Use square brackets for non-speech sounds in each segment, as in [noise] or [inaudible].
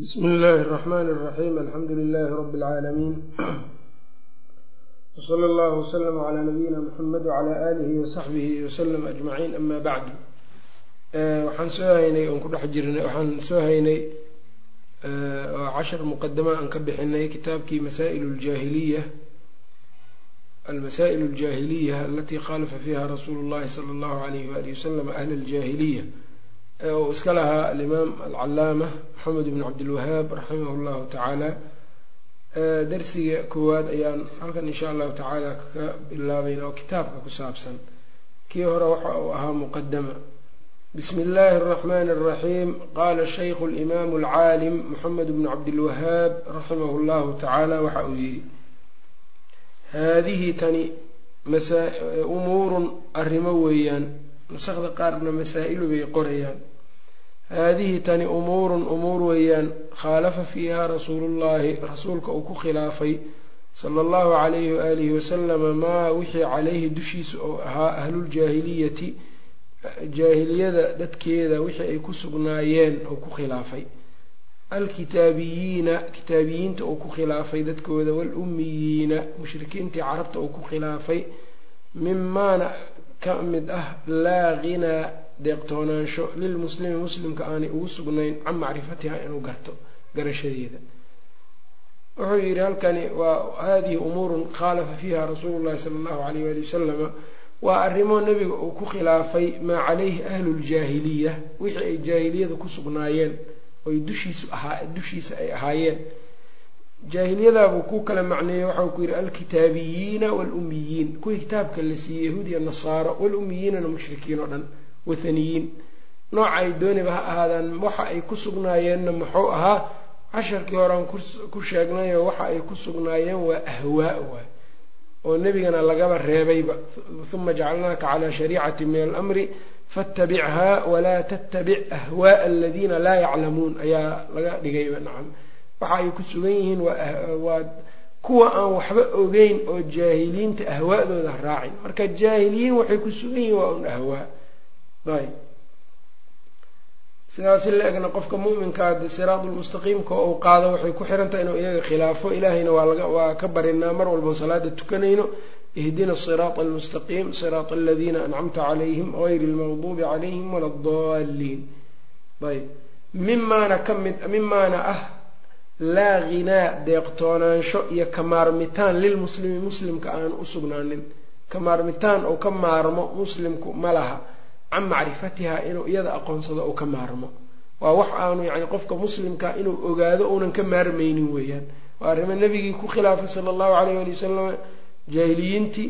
bsmi illaahi الرحmn الرaxيim alxamdu لilaahi rb اlcaalamiin wslى اllah wslm عlى nabiyina mxamed wعlى alihi وsaxbihi wslm aجmaciin ama bacdu waxaan soo haynay oon ku dhex jirnay waxaan soo haynay oo cashar muqadama aan ka bixinay kitaabkii masaa'il اljaahiliya almasaa'il اljaahiliya alatii khalafa fiha rasuulu اllahi salى اllahu alayh walihi waslm ahl اljaahiliya uu iska lahaa alimaam alcallaama maxamed ibn cabdilwahaab raximah llahu tacaala darsiga koowaad ayaan halkan insha allahu tacaala ka bilaabayna oo kitaabka ku saabsan. Kii hore waxa uu ahaa muqadama bismi illaahi araxmaani araxiim qaala shaykhu alimaamu alcaalim maxamed bnu cabdilwahaab raximah llahu tacaala waxa uu yidhi haadihi tani umuurun arrimo weeyaan. Nusakda qaarna masaa-ilu bay qorayaan haadihi tani umuurun umuur weeyaan khaalafa fiiha rasuulullahi rasuulka uu ku khilaafay sala allahu calayhi waalihi wasalama maa wixii calayhi dushiisa oo ahaa ahluljaahiliyati jaahiliyada dadkeeda wixii ay ku sugnaayeen oo ku khilaafay. Alkitaabiyiina kitaabiyiinta uu ku khilaafay dadkooda walumiyiina mushrikiintii carabta uu ku khilaafay mimaana ka mid ah laa ghinaa deeqtoonaansho lilmuslimi muslimka aanay ugu sugnayn can macrifatiha inuu garto garashadeeda. Wuxuu yidhi halkani waa haadihi umuurun khaalafa fiiha rasuulu llahi sala allahu alayh wali wasalama waa arrimo nebiga uu ku khilaafay maa calayhi ahlu ljaahiliya wixii ay jaahiliyada ku sugnaayeen oy dushiisu ahaa dushiisa ay ahaayeen. Jaahiliyadaabuu ku kala macneeyey waxau ku yidhi alkitaabiyiina walumiyiin kuwii kitaabka la siiyey yahuud iyo nasaaro walumiyiinana mushrikiin oo dhan wathaniyiin nooca ay dooniba ha ahaadaan waxa ay ku sugnaayeenna muxuu ahaa casharkii horean ku sheegnayo waxa ay ku sugnaayeen waa ahwaa waay. Oo nebigana lagaba reebayba uma jacalnaaka calaa shariicati min alamri fatabichaa walaa tattabic ahwaaa aladiina laa yaclamuun. Ayaa laga dhigayba nacam. Waxa ay ku sugan yihiin waa kuwa aan waxba ogeyn oo jaahiliinta ahwaadooda raacin. Marka jaahiliyiin waxay ku sugan yihiin waa un ahwaa ayb sidaas la egna qofka muminkaa de siraat lmustaqiimka uu qaado waxay ku xirantahay inuu iyaga khilaafo ilaahayna waa ka barinaa mar walban salaada tukanayno. Ihdina siraata almustaqiim siraata aladiina ancamta calayhim gayri lmaqduubi calayhim wala adaliin ayb mimaana ka mid mimaana ah laa ghinaa deeqtoonaansho iyo kamaarmitaan lilmuslimi muslimka aan u sugnaanin. Kamaarmitaan ou ka maarmo muslimku ma laha can macrifatiha inuu iyada aqoonsado ou ka maarmo. Waa wax aanu yani qofka muslimka inuu ogaado uunan ka maarmaynin weeyaan. Waa arrimo nebigii ku khilaafay sala allahu alayh wali wasalam jaahiliyiintii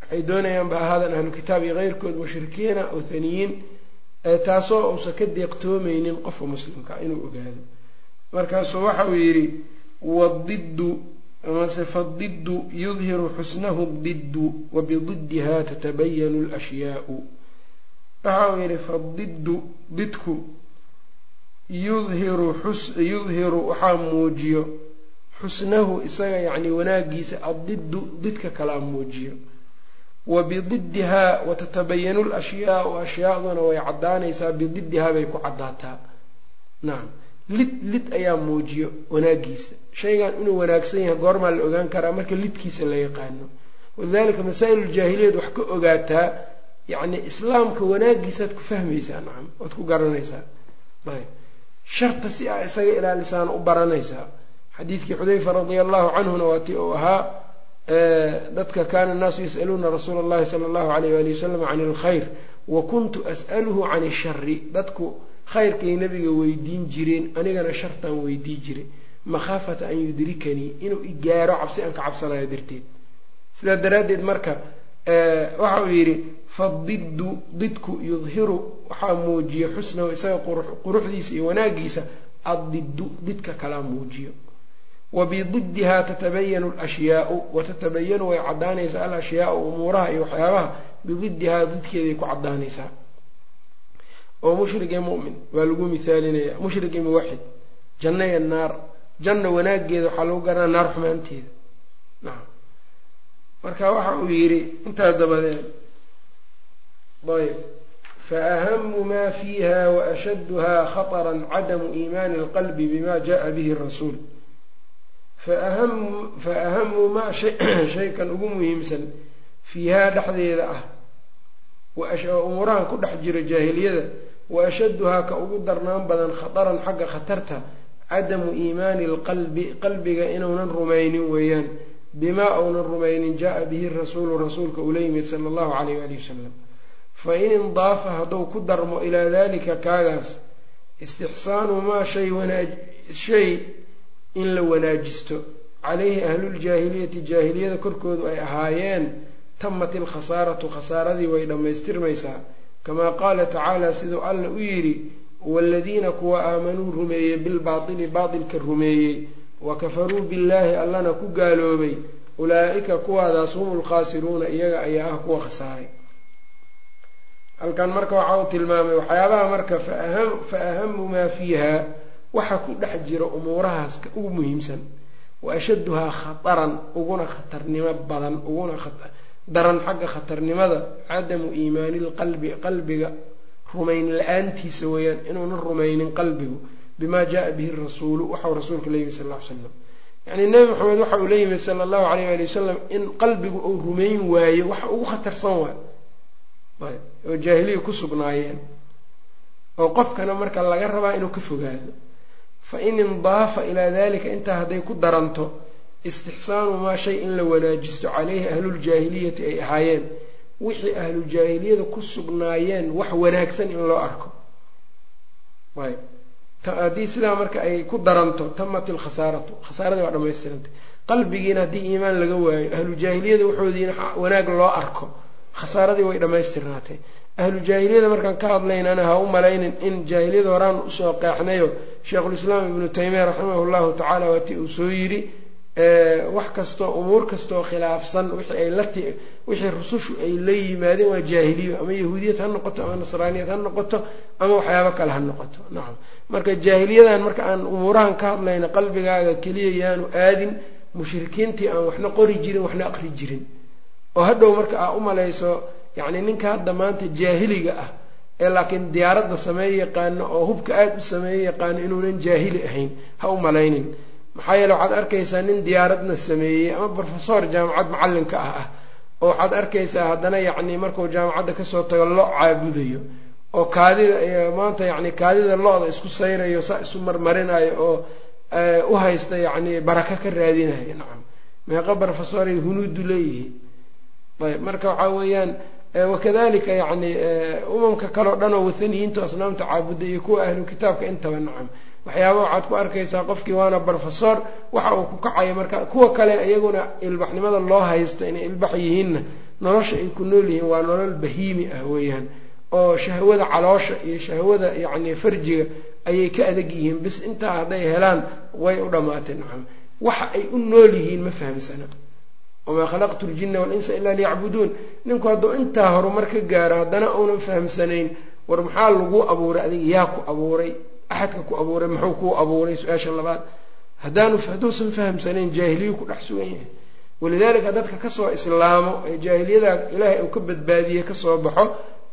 waxay doonayaan ba ahaadan ahlu kitaab iyo keyrkood mushrikiina othaniyiin taasoo uusan ka deeqtoomeynin qofka muslimka inuu ogaado. Markaasuu waxa uu yidhi wadiddu amase fadiddu yudhiru xusnahu diddu wabididdiha tatabayanu lashyaau waxa uu yidhi fadiddu didku yudhiru yudhiru waxaa muujiyo. Xusnahu isaga yacni wanaagiisa addiddu didka kalaa muujiyo. Wa bididdihaa watatabayanu lashyaau ashyaaduna way caddaanaysaa bididdihaa bay ku caddaataa. Nacam lid lid ayaa muujiyo wanaagiisa. Shaygan inuu wanaagsan yahay goormaa la ogaan karaa marka lidkiisa la yaqaano. Walidalika masaa'il ljaahiliyad wax ka ogaataa yacni islaamka wanaagiisaad ku fahmaysaa nacam waad ku garanaysaa. Ayb sharta si aa isaga ilaalisaana u baranaysaa. Xadiidkii xudayfa radia allahu canhuna waa tii uu ahaa dadka kana annaasu yas'aluuna rasuula allahi sala allahu alayh wali wasalam can alkhayr wa kuntu as'aluhu can ishari dadku khayrkay nabiga weydiin jireen anigana shartaan weydii jiray. Makhaafata an yudrikanii inuu igaaro cabsi aan ka cabsanayo darteed. Sidaa daraaddeed marka waxa uu yidhi fadiddu didku yudhiru waxaa muujiyo xusnahu isaga quruxdiisa iyo wanaagiisa addiddu didka kalaa muujiyo. Wa bididdihaa tatabayanu alashyaau watatabayanu way caddaanaysaa alashyaau umuuraha iyo waxyaabaha bididdihaa didkeeday ku caddaanaysaa oo mushrig iyo mu'min waa lagu mihaalinaya mushrig iyo muwaxid janno iyo naar janna wanaageeda waxaa lagu garanaa naar xumaanteeda nacam marka waxa uu yidhi intaa dabadeed ayb faahamu ma fiiha waashaduha khaطra cadamu iimaani اlqalbi bima jaءa bihi rasuul faahamu maa shaykan ugu muhiimsan fiihaa dhexdeeda ah umuurahan ku dhex jiro jaahiliyada wa ashaduhaa ka ugu darnaan badan khataran xagga khatarta cadamu iimaani lqalbi qalbiga inuunan rumaynin weeyaan. Bimaa uunan rumaynin jaa bihi rasuulu rasuulka ula yimid sala allahu calayh waali wasalam fa in indaafa hadduu ku darmo ilaa dalika kaagaas istixsaanu maa shay shay in la wanaajisto. Calayhi ahluljaahiliyati jaahiliyada korkoodu ay ahaayeen tamat ilkhasaaratu khasaaradii way dhammaystirmaysaa kamaa qaala tacaala siduu alla u yidhi waaladiina kuwa aamanuu rumeeyey bilbaatili baatilka rumeeyey wa kafaruu billaahi allana ku gaaloobay ulaa'ika kuwaadaas hum lkhaasiruuna iyaga ayaa ah kuwa khasaaray halkan marka waxa uu tilmaamay waxyaabaha marka fa ahamu maa fiiha waxa ku dhex jira umuurahaas ka ugu muhiimsan wa ashaduhaa khataran uguna khatarnimo badan uguna daran xagga khatarnimada cadamu iimaani lqalbi qalbiga rumayn la'aantiisa weeyaan inuunan rumaynin qalbigu bimaa jaa bihi rasuulu waxau rasuulka la yimid sal ly slam yacnii nebi maxamed waxa uu la yimid sala allahu alayh ali wasalam in qalbigu uu rumayn waayo waxa ugu khatarsan waay oo jaahiliya ku sugnaayeen oo qofkana marka laga rabaa inuu ka fogaado. Fa in indaafa ilaa dalika intaa hadday ku daranto istixsaanu maa shay in la wanaajisto caleyhi ahluljaahiliyati ay ahaayeen. Wixii ahlujaahiliyada ku sugnaayeen wax wanaagsan in loo arko. Ayb haddii sidaa marka ay ku daranto tamat ilkhasaaratu khasaaradii waa dhamaystirantay qalbigiina haddii iimaan laga waayo ahlujaahiliyada waxoodiina wanaag loo arko. Khasaaradii way dhammaystirnaatay. Ahlujaahiliyada markaan ka hadlaynana ha u malaynin in jaahiliyada horaan u soo qeexnayo sheikhulislaam ibnu taymiya raximah llahu tacaala waati uu soo yidhi wax kastoo umuur kastoo khilaafsan wixii ay la wixii rusushu ay la yimaadeen waa jaahiliyo ama yahuudiyad ha noqoto ama nasraaniyad ha noqoto ama waxyaabo kale ha noqoto. Nacam marka jaahiliyadan marka aan umuurahan ka hadlayna qalbigaaga keliya yaanu aadin mushrikiintii aan waxna qori jirin waxna aqri jirin. Oo hadhow marka aa u malayso yacni ninka hadda maanta jaahiliga ah ee laakiin diyaaradda sameeye yaqaano oo hubka aada u sameeye yaqaano inuunan jaahili ahayn ha u malaynin maxaa yeele waxaad arkaysaa nin diyaaradna sameeyey ama brofesor jaamacad macallinka ah ah. oo waxaad arkaysaa haddana yacni markuu jaamacadda ka soo tago lo caabudayo oo kaadida maanta yacni kaadida lo-da isku sayrayo saa isu marmarinayo oo u haysta yacni baraka ka raadinayo nacam meeqa brofesoray hunuudu leeyihiin. Ayb marka waxaa weeyaan wakadalika yacni umamka kale o dhan oo wathaniyiinta asnaamta caabuda iyo kuwa ahlu kitaabka intaba nacam waxyaaba waxaad ku arkaysaa qofkii waana brofesor waxa uu ku kacayo marka kuwa kale iyaguna ilbaxnimada loo haysto inay ilbax yihiinna nolosha ay ku nool yihiin waa nolol bahiimi ah weeyaan oo shahwada caloosha iyo shahwada yacni farjiga ayay ka adag yihiin bis intaa hadday helaan way u dhammaatay nacam waxa ay u nool yihiin ma fahamsana. Wamaa khalaqtu ljina walinsa ilaa liyacbuduun ninku hadduu intaa horumar ka gaaro haddana uunan fahamsanayn war maxaa lagu abuuray? Adiga yaa ku abuuray axadka ku abuuray muxuu kuu abuuray su'aasha labaad? Haddaanu hadduusan fahamsanayn jaahiliyu ku dhex sugan yahay. Walidaalika dadka ka soo islaamo ee jaahiliyada ilaahay uu ka badbaadiyey ka soo baxo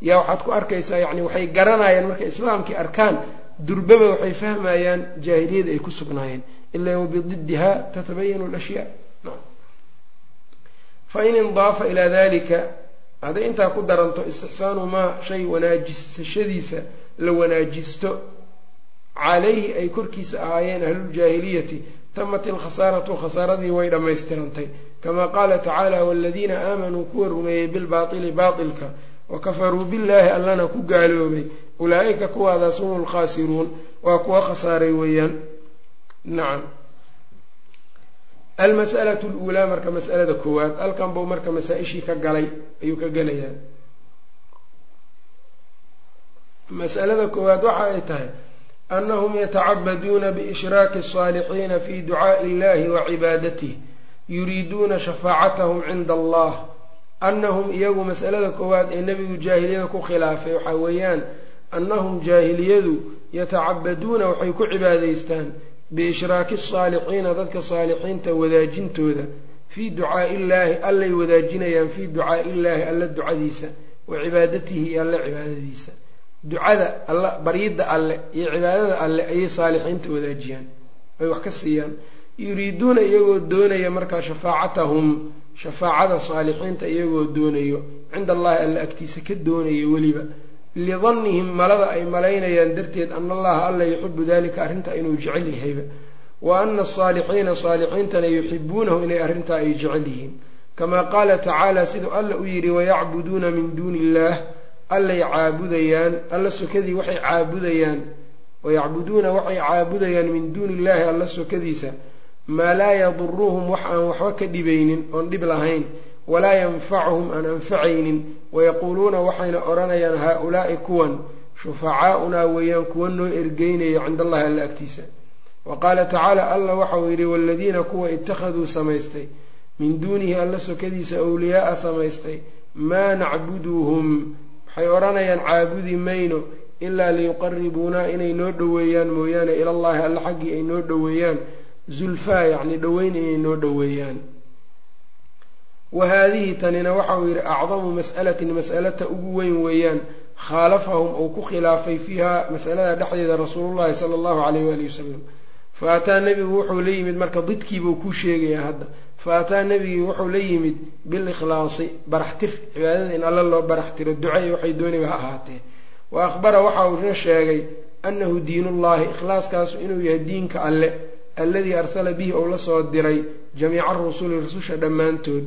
yaa waxaad ku arkaysaa yacni waxay garanayaan markay islaamkii arkaan durbaba waxay fahmayaan jaahiliyada ay ku sugnaayeen. Ilaa wabididdiha tatabayanu lashyaa fain indaafa ilaa dalika hadday intaa ku daranto istixsaanu maa shay wanaajisashadiisa la wanaajisto calayhi ay korkiisa ahaayeen ahluljaahiliyati tamat ilkhasaaratu khasaaradii way dhammaystirantay. Kamaa qaala tacaala waladiina aamanuu kuwa rumeeyey bilbaatili baatilka wa kafaruu billaahi allana ku gaaloobay. Ulaa'ika kuwaadaas hum lkhaasiruun waa kuwa khasaaray weeyaan. Nacam. Almas'alatu luulaa marka mas'alada koowaad halkan buu marka masaa-ishii ka galay ayuu ka gelayaa mas'alada koowaad waxa ay tahay anahum yatacabaduuna biishraaki الصaalixiina fi ducaaءi illahi wa cibaadatih yuriiduuna shafaacatahum cinda allah anahum iyagu mas'alada koowaad ee nebigu jaahiliyada ku khilaafay waxaa weeyaan annahum jaahiliyadu yatacabaduuna waxay ku cibaadaystaan biishraaki الsaalixiina dadka saalixiinta wadaajintooda fii ducaaءi illaahi allay wadaajinayaan fii ducaaءi illaahi alla ducadiisa wa cibaadatihi iyo alla cibaadadiisa ducada alla baryidda alle iyo cibaadada alle ayay saalixiinta wadaajiyaan. Ay wax ka siiyaan. Yuriiduuna iyagoo doonaya markaa shafaacatahum shafaacada saalixiinta iyagoo doonayo. Cinda allahi alle agtiisa ka doonayo weliba. Lidannihim malada ay malaynayaan darteed ana allaha alla yuxibu dalika arrintaa inuu jecel yahayba. Wa ana asaalixiina saalixiintana yuxibuunahu inay arrintaa ay jecel yihiin. Kamaa qaala tacaala siduu alla u yidhi wayacbuduuna min duuni illaah allay caabudayaan alla sokadii waxay caabudayaan wayacbuduuna waxay caabudayaan min duuni illaahi alla sokadiisa maa laa yaduruhum wax aan waxba ka dhibaynin oon dhib lahayn walaa yanfacuhum aan anfacaynin wayaquuluuna waxayna odhanayaan haa-ulaa'i kuwan shufacaaunaa weeyaan kuwa noo ergeynaya cinda allahi alla agtiisa. Wa qaala tacaala alla waxauu yidhi waaladiina kuwa ittakhaduu samaystay min duunihi alla sokadiisa awliyaaa samaystay maa nacbuduuhum waxay odhanayaan caabudi mayno ilaa liyuqaribuunaa inay noo dhoweeyaan mooyaane ilallahi alla xaggii ay noo dhoweeyaan. Zulfaa yacni dhoweyn inay noo dhoweeyaan. Wa haadihi tanina waxa uu yidhi acdamu mas'alatin mas'alata ugu weyn weeyaan. Khaalafahum uu ku khilaafay fiiha mas'alada dhexdeeda rasuulullahi sala allahu calayh waali wasalam fa ataa nebigu wuxuu la yimid marka didkiibuu kuu sheegayaa hadda fa ataa nebigii wuxuu la yimid bilikhlaasi baraxtir cibaadada in alla loo baraxtiro ducay waxay dooniba ha ahaatee wa akhbara waxa uuna sheegay annahu diinullahi ikhlaaskaasu inuu yahay diinka alle alladii arsala bihi ou la soo diray jamiica rusuli rususha dhammaantood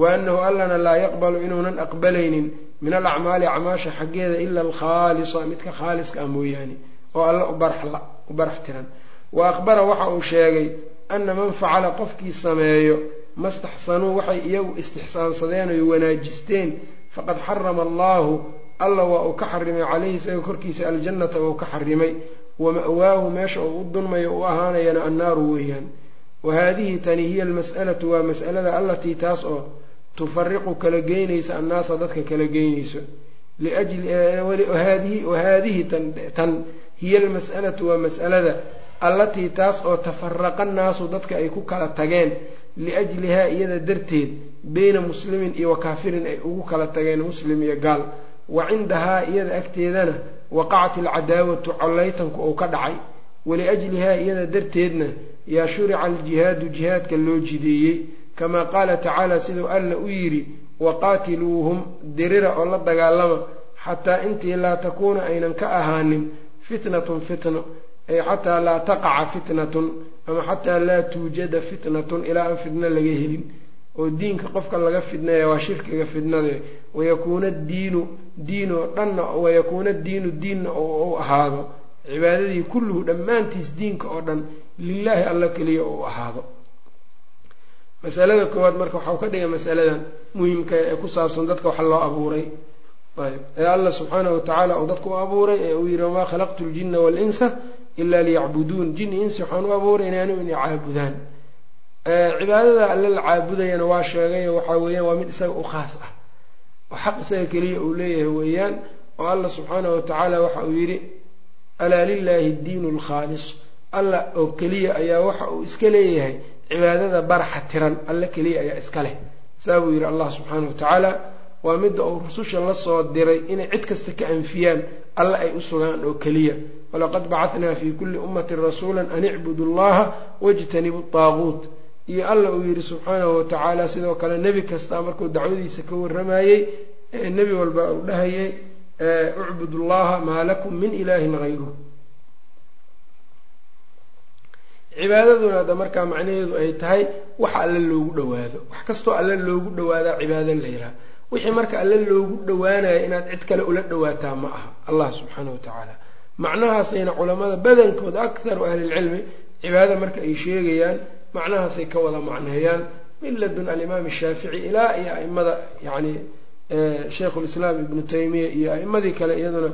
wa annahu allana laa yaqbalu inuunan aqbalaynin min alacmaali acmaasha xaggeeda ila alkhaalisa midka khaaliska ah mooyaane oo alle u barax tiran wa akhbara waxa uu sheegay ana man facala qofkii sameeyo mastaxsanuu waxay iyagu istixsaansadeen oy wanaajisteen faqad xarama allaahu alla waa uu ka xarimay caleyhi isaga korkiisa aljannata uu ka xarimay. Wa ma'waahu meesha uu u dunmayo u ahaanayana annaaru weeyaan. Wa haadihi tani hiya almas'alatu waa mas'alada allatii taas oo tufariqu kala geynaysa annaasa dadka kala geynayso. Liajlihaadihi tan hiya almas'alatu waa mas'alada allatii taas oo tafaraqa annaasu dadka ay ku kala tageen liajlihaa iyada darteed beyna muslimin iyo wa kaafirin ay ugu kala tageen muslim iyo gaal. Wa cindahaa iyada agteedana waqacat alcadaawatu collaytanku uu ka dhacay. Waliajlihaa iyada darteedna yaa shurica aljihaadu jihaadka loo jideeyey. Kamaa qaala tacaala siduu alla u yidhi waqaatiluuhum dirira oo la dagaalama xataa intii laa takuuna aynan ka ahaanin fitnatun fitno ay xataa laa taqaca fitnatun ama xataa laa tuujada fitnatun ilaa aan fidno laga helin. Oo diinka qofka laga fidnaya waa shirkiga fidnade wayakuuna diinu diin oo dhanna wayakuuna diinu diinna oo u ahaado. Cibaadadii kulluhu dhammaantiis diinka oo dhan lilaahi alla keliya oo u ahaado. Masalada koowaad marka waxau ka dhigay masaladan muhimka ee ku saabsan dadka waxa loo abuuray. Ayb ee alla subxaanahu watacaala uu dadka u abuuray ee uu yihi wamaa khalaqtu ljina waalinsa ilaa liyacbuduun jini insi waxaan u abuuray inaanu inay caabudaan cibaadada alle la caabudayana waa sheegay waxaa weeyaan waa mid isaga u khaas ah oo xaq isaga keliya uu leeyahay weeyaan oo alla subxaanahu watacaala waxa uu yidhi alaa lilaahi diinu lkhaalis alla oo keliya ayaa waxa uu iska leeyahay cibaadada baraxa tiran alle keliya ayaa iska leh saa buu yidhi allah subxaanahu watacaala waa midda uu rususha la soo diray inay cid kasta ka anfiyaan alle ay u sugaan oo keliya. Walaqad bacanaa fi kulli ummatin rasuula an icbudu llaha wajtanibu daaguut iyo alla uu yidhi subxaanahu watacaala sidoo kale nebi kasta markuu dacwadiisa ka warramayey nebi walba uu dhahayay ucbud llaha maa lakum min ilaahin hayru cibaadaduna hadda markaa macnaheedu ay tahay waxa alle loogu dhawaado wax kastoo alle loogu dhawaadaa cibaado la yidhaha wixii marka alle loogu dhawaanayo inaad cid kale ula dhawaataa ma aha. Allah subxaanahu watacaala macnahaasayna culamada badankooda akharu ahlilcilmi cibaadada marka ay sheegayaan macnahaasay ka wada macneeyaan. Min ladun alimaam shaafici ilaa iyo aimada yani sheikhulislaam ibnu taymiya iyo aimadii kale iyaduna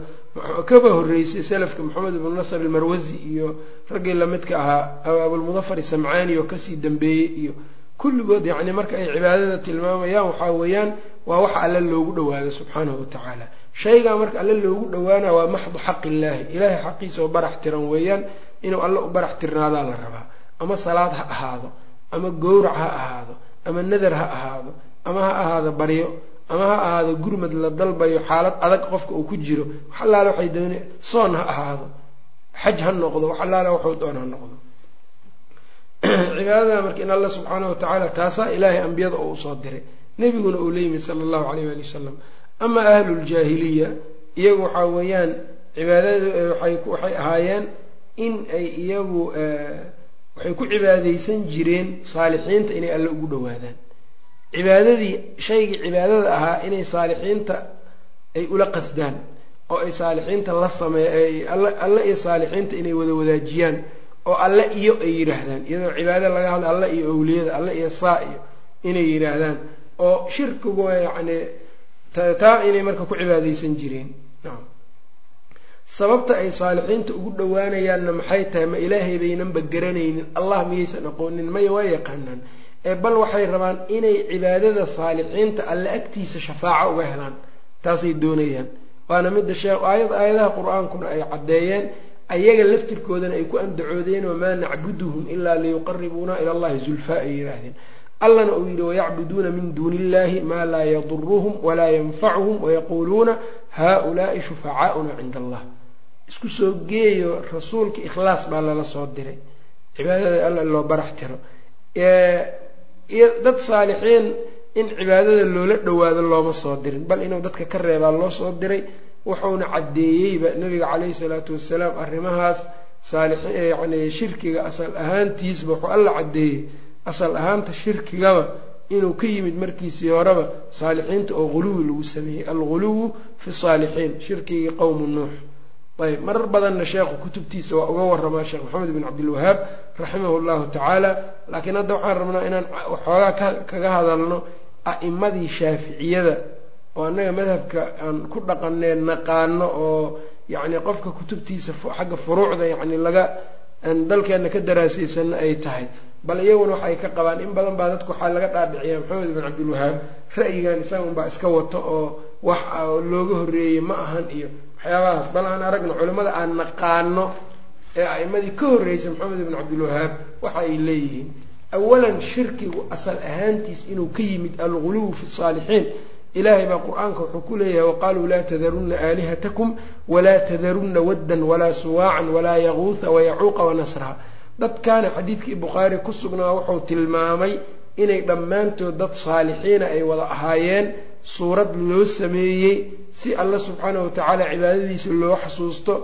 kaba horeysay salafka maxamed ibnu nasr almarwasi iyo raggii lamidka ahaa abulmudafar samcaani oo ka sii dambeeyey iyo kulligood yani marka ay cibaadada tilmaamayaan waxaa weeyaan waa waxa alle loogu dhawaado subxaanahu watacaala shaygaa marka alle loogu dhawaana waa maxdu xaq illaahi ilaahay xaqiisa barax tiran weeyaan inuu alle u barax tirnaadaa la rabaa. Ama salaad ha ahaado ama gowrac ha ahaado ama nadar ha ahaado ama ha ahaado baryo ama ha ahaado gurmad la dalbayo xaalad adag qofka uu ku jiro wax allaale waxay doona soon ha ahaado. Xaj ha noqdo wax allaale waxuu doon ha noqdo. [clears throat] Cibaadada marka in alla subxaana wa tacaala taasaa ilaahay ambiyada oo u soo diray nebiguna uu la yimid sala allahu alayh waali wasalam ama ahluljaahiliya iyagu waxaa weeyaan cibaadada waxay ahaayeen in ay iyagu waxay ku cibaadaysan jireen saalixiinta inay alle ugu dhowaadaan. Cibaadadii shaygii cibaadada ahaa inay saalixiinta ay ula qasdaan oo ay saalixiinta la sameey alle iyo saalixiinta inay wada wadaajiyaan oo alle iyo ay yidhaahdaan. Iyadoo cibaada laga hadla alle iyo owliyada alle iyo saa iyo inay yidhaahdaan oo shirkigu yacni taa inay marka ku cibaadaysan jireen. Sababta ay saalixiinta ugu dhowaanayaanna maxay tahay? Ma ilaahay baynanba garanaynin allah miyaysan aqoonin maya waa yaqaanaan. Ee bal waxay rabaan inay cibaadada saalixiinta alle agtiisa shafaaco uga helaan taasay doonayaan. Waana midda sheekh aayad aayadaha qur'aankuna ay caddeeyeen ayaga laftirkoodana ay ku andacoodeen wamaa nacbuduhum ilaa liyuqaribuuna ila allahi zulfaa ay yidhaahdeen allana uu yidhi wayacbuduuna min duuni illahi maa laa yaduruhum walaa yanfacuhum wayaquuluuna haulaai shufacaauna cinda allah isku soo geeyo rasuulka ikhlaas baa lala soo diray. Cibaadada alla loo barax tiro. Dad saalixiin in cibaadada loola dhowaado looma soo dirin. Bal inuu dadka ka reebaa loo soo diray wuxuuna caddeeyeyba nabiga caleyhi salaatu wasalaam arrimahaas saalix yacni shirkiga asal ahaantiisba wuxuu alla caddeeyey asal ahaanta shirkigaba inuu ka yimid markiisii horeba saalixiinta oo ghuluwi lagu sameeyey. Alguluwu fi saalixiin shirkigii qowmu nuux. Ayb marar badanna sheekhu kutubtiisa waa uga waramaa sheekh maxamed bin cabdilwahaab raximahu llahu tacaala. Laakiin hadda waxaan rabnaa inaan waxoogaa kaga hadalno a'imadii shaaficiyada. Oo annaga madhabka aan ku dhaqanee naqaano oo yacni qofka kutubtiisa xagga furuucda yacni laga dalkeenna ka daraasaysanna ay tahay bal iyaguna waxay ka qabaan in badan baa dadku waxaa laga dhaadhiciyaa maxamed bin cabdilwahaab. Ra'yigan isaga unbaa iska wato oo wax looga horreeyey ma ahan iyo waxyaabahaas. Bal aan aragno culimmada aan naqaano ee a'imadii ka horreysay maxamed ibn cabdilwahaab waxa ay leeyihiin awalan shirkigu asal ahaantiis inuu ka yimid alguluw fi saalixiin. Ilaahay baa qur'aanka wuxuu ku leeyahay waqaaluu laa tadarunna aalihatakum walaa tadarunna waddan walaa suwaacan walaa yaquuha wayacuuqa wanasraa dadkaana xadiidkii bukhaari ku sugnaa wuxuu tilmaamay inay dhammaantood dad saalixiina ay wada ahaayeen suurad loo sameeyey si alla subxaanahu watacaala cibaadadiisa loo xasuusto.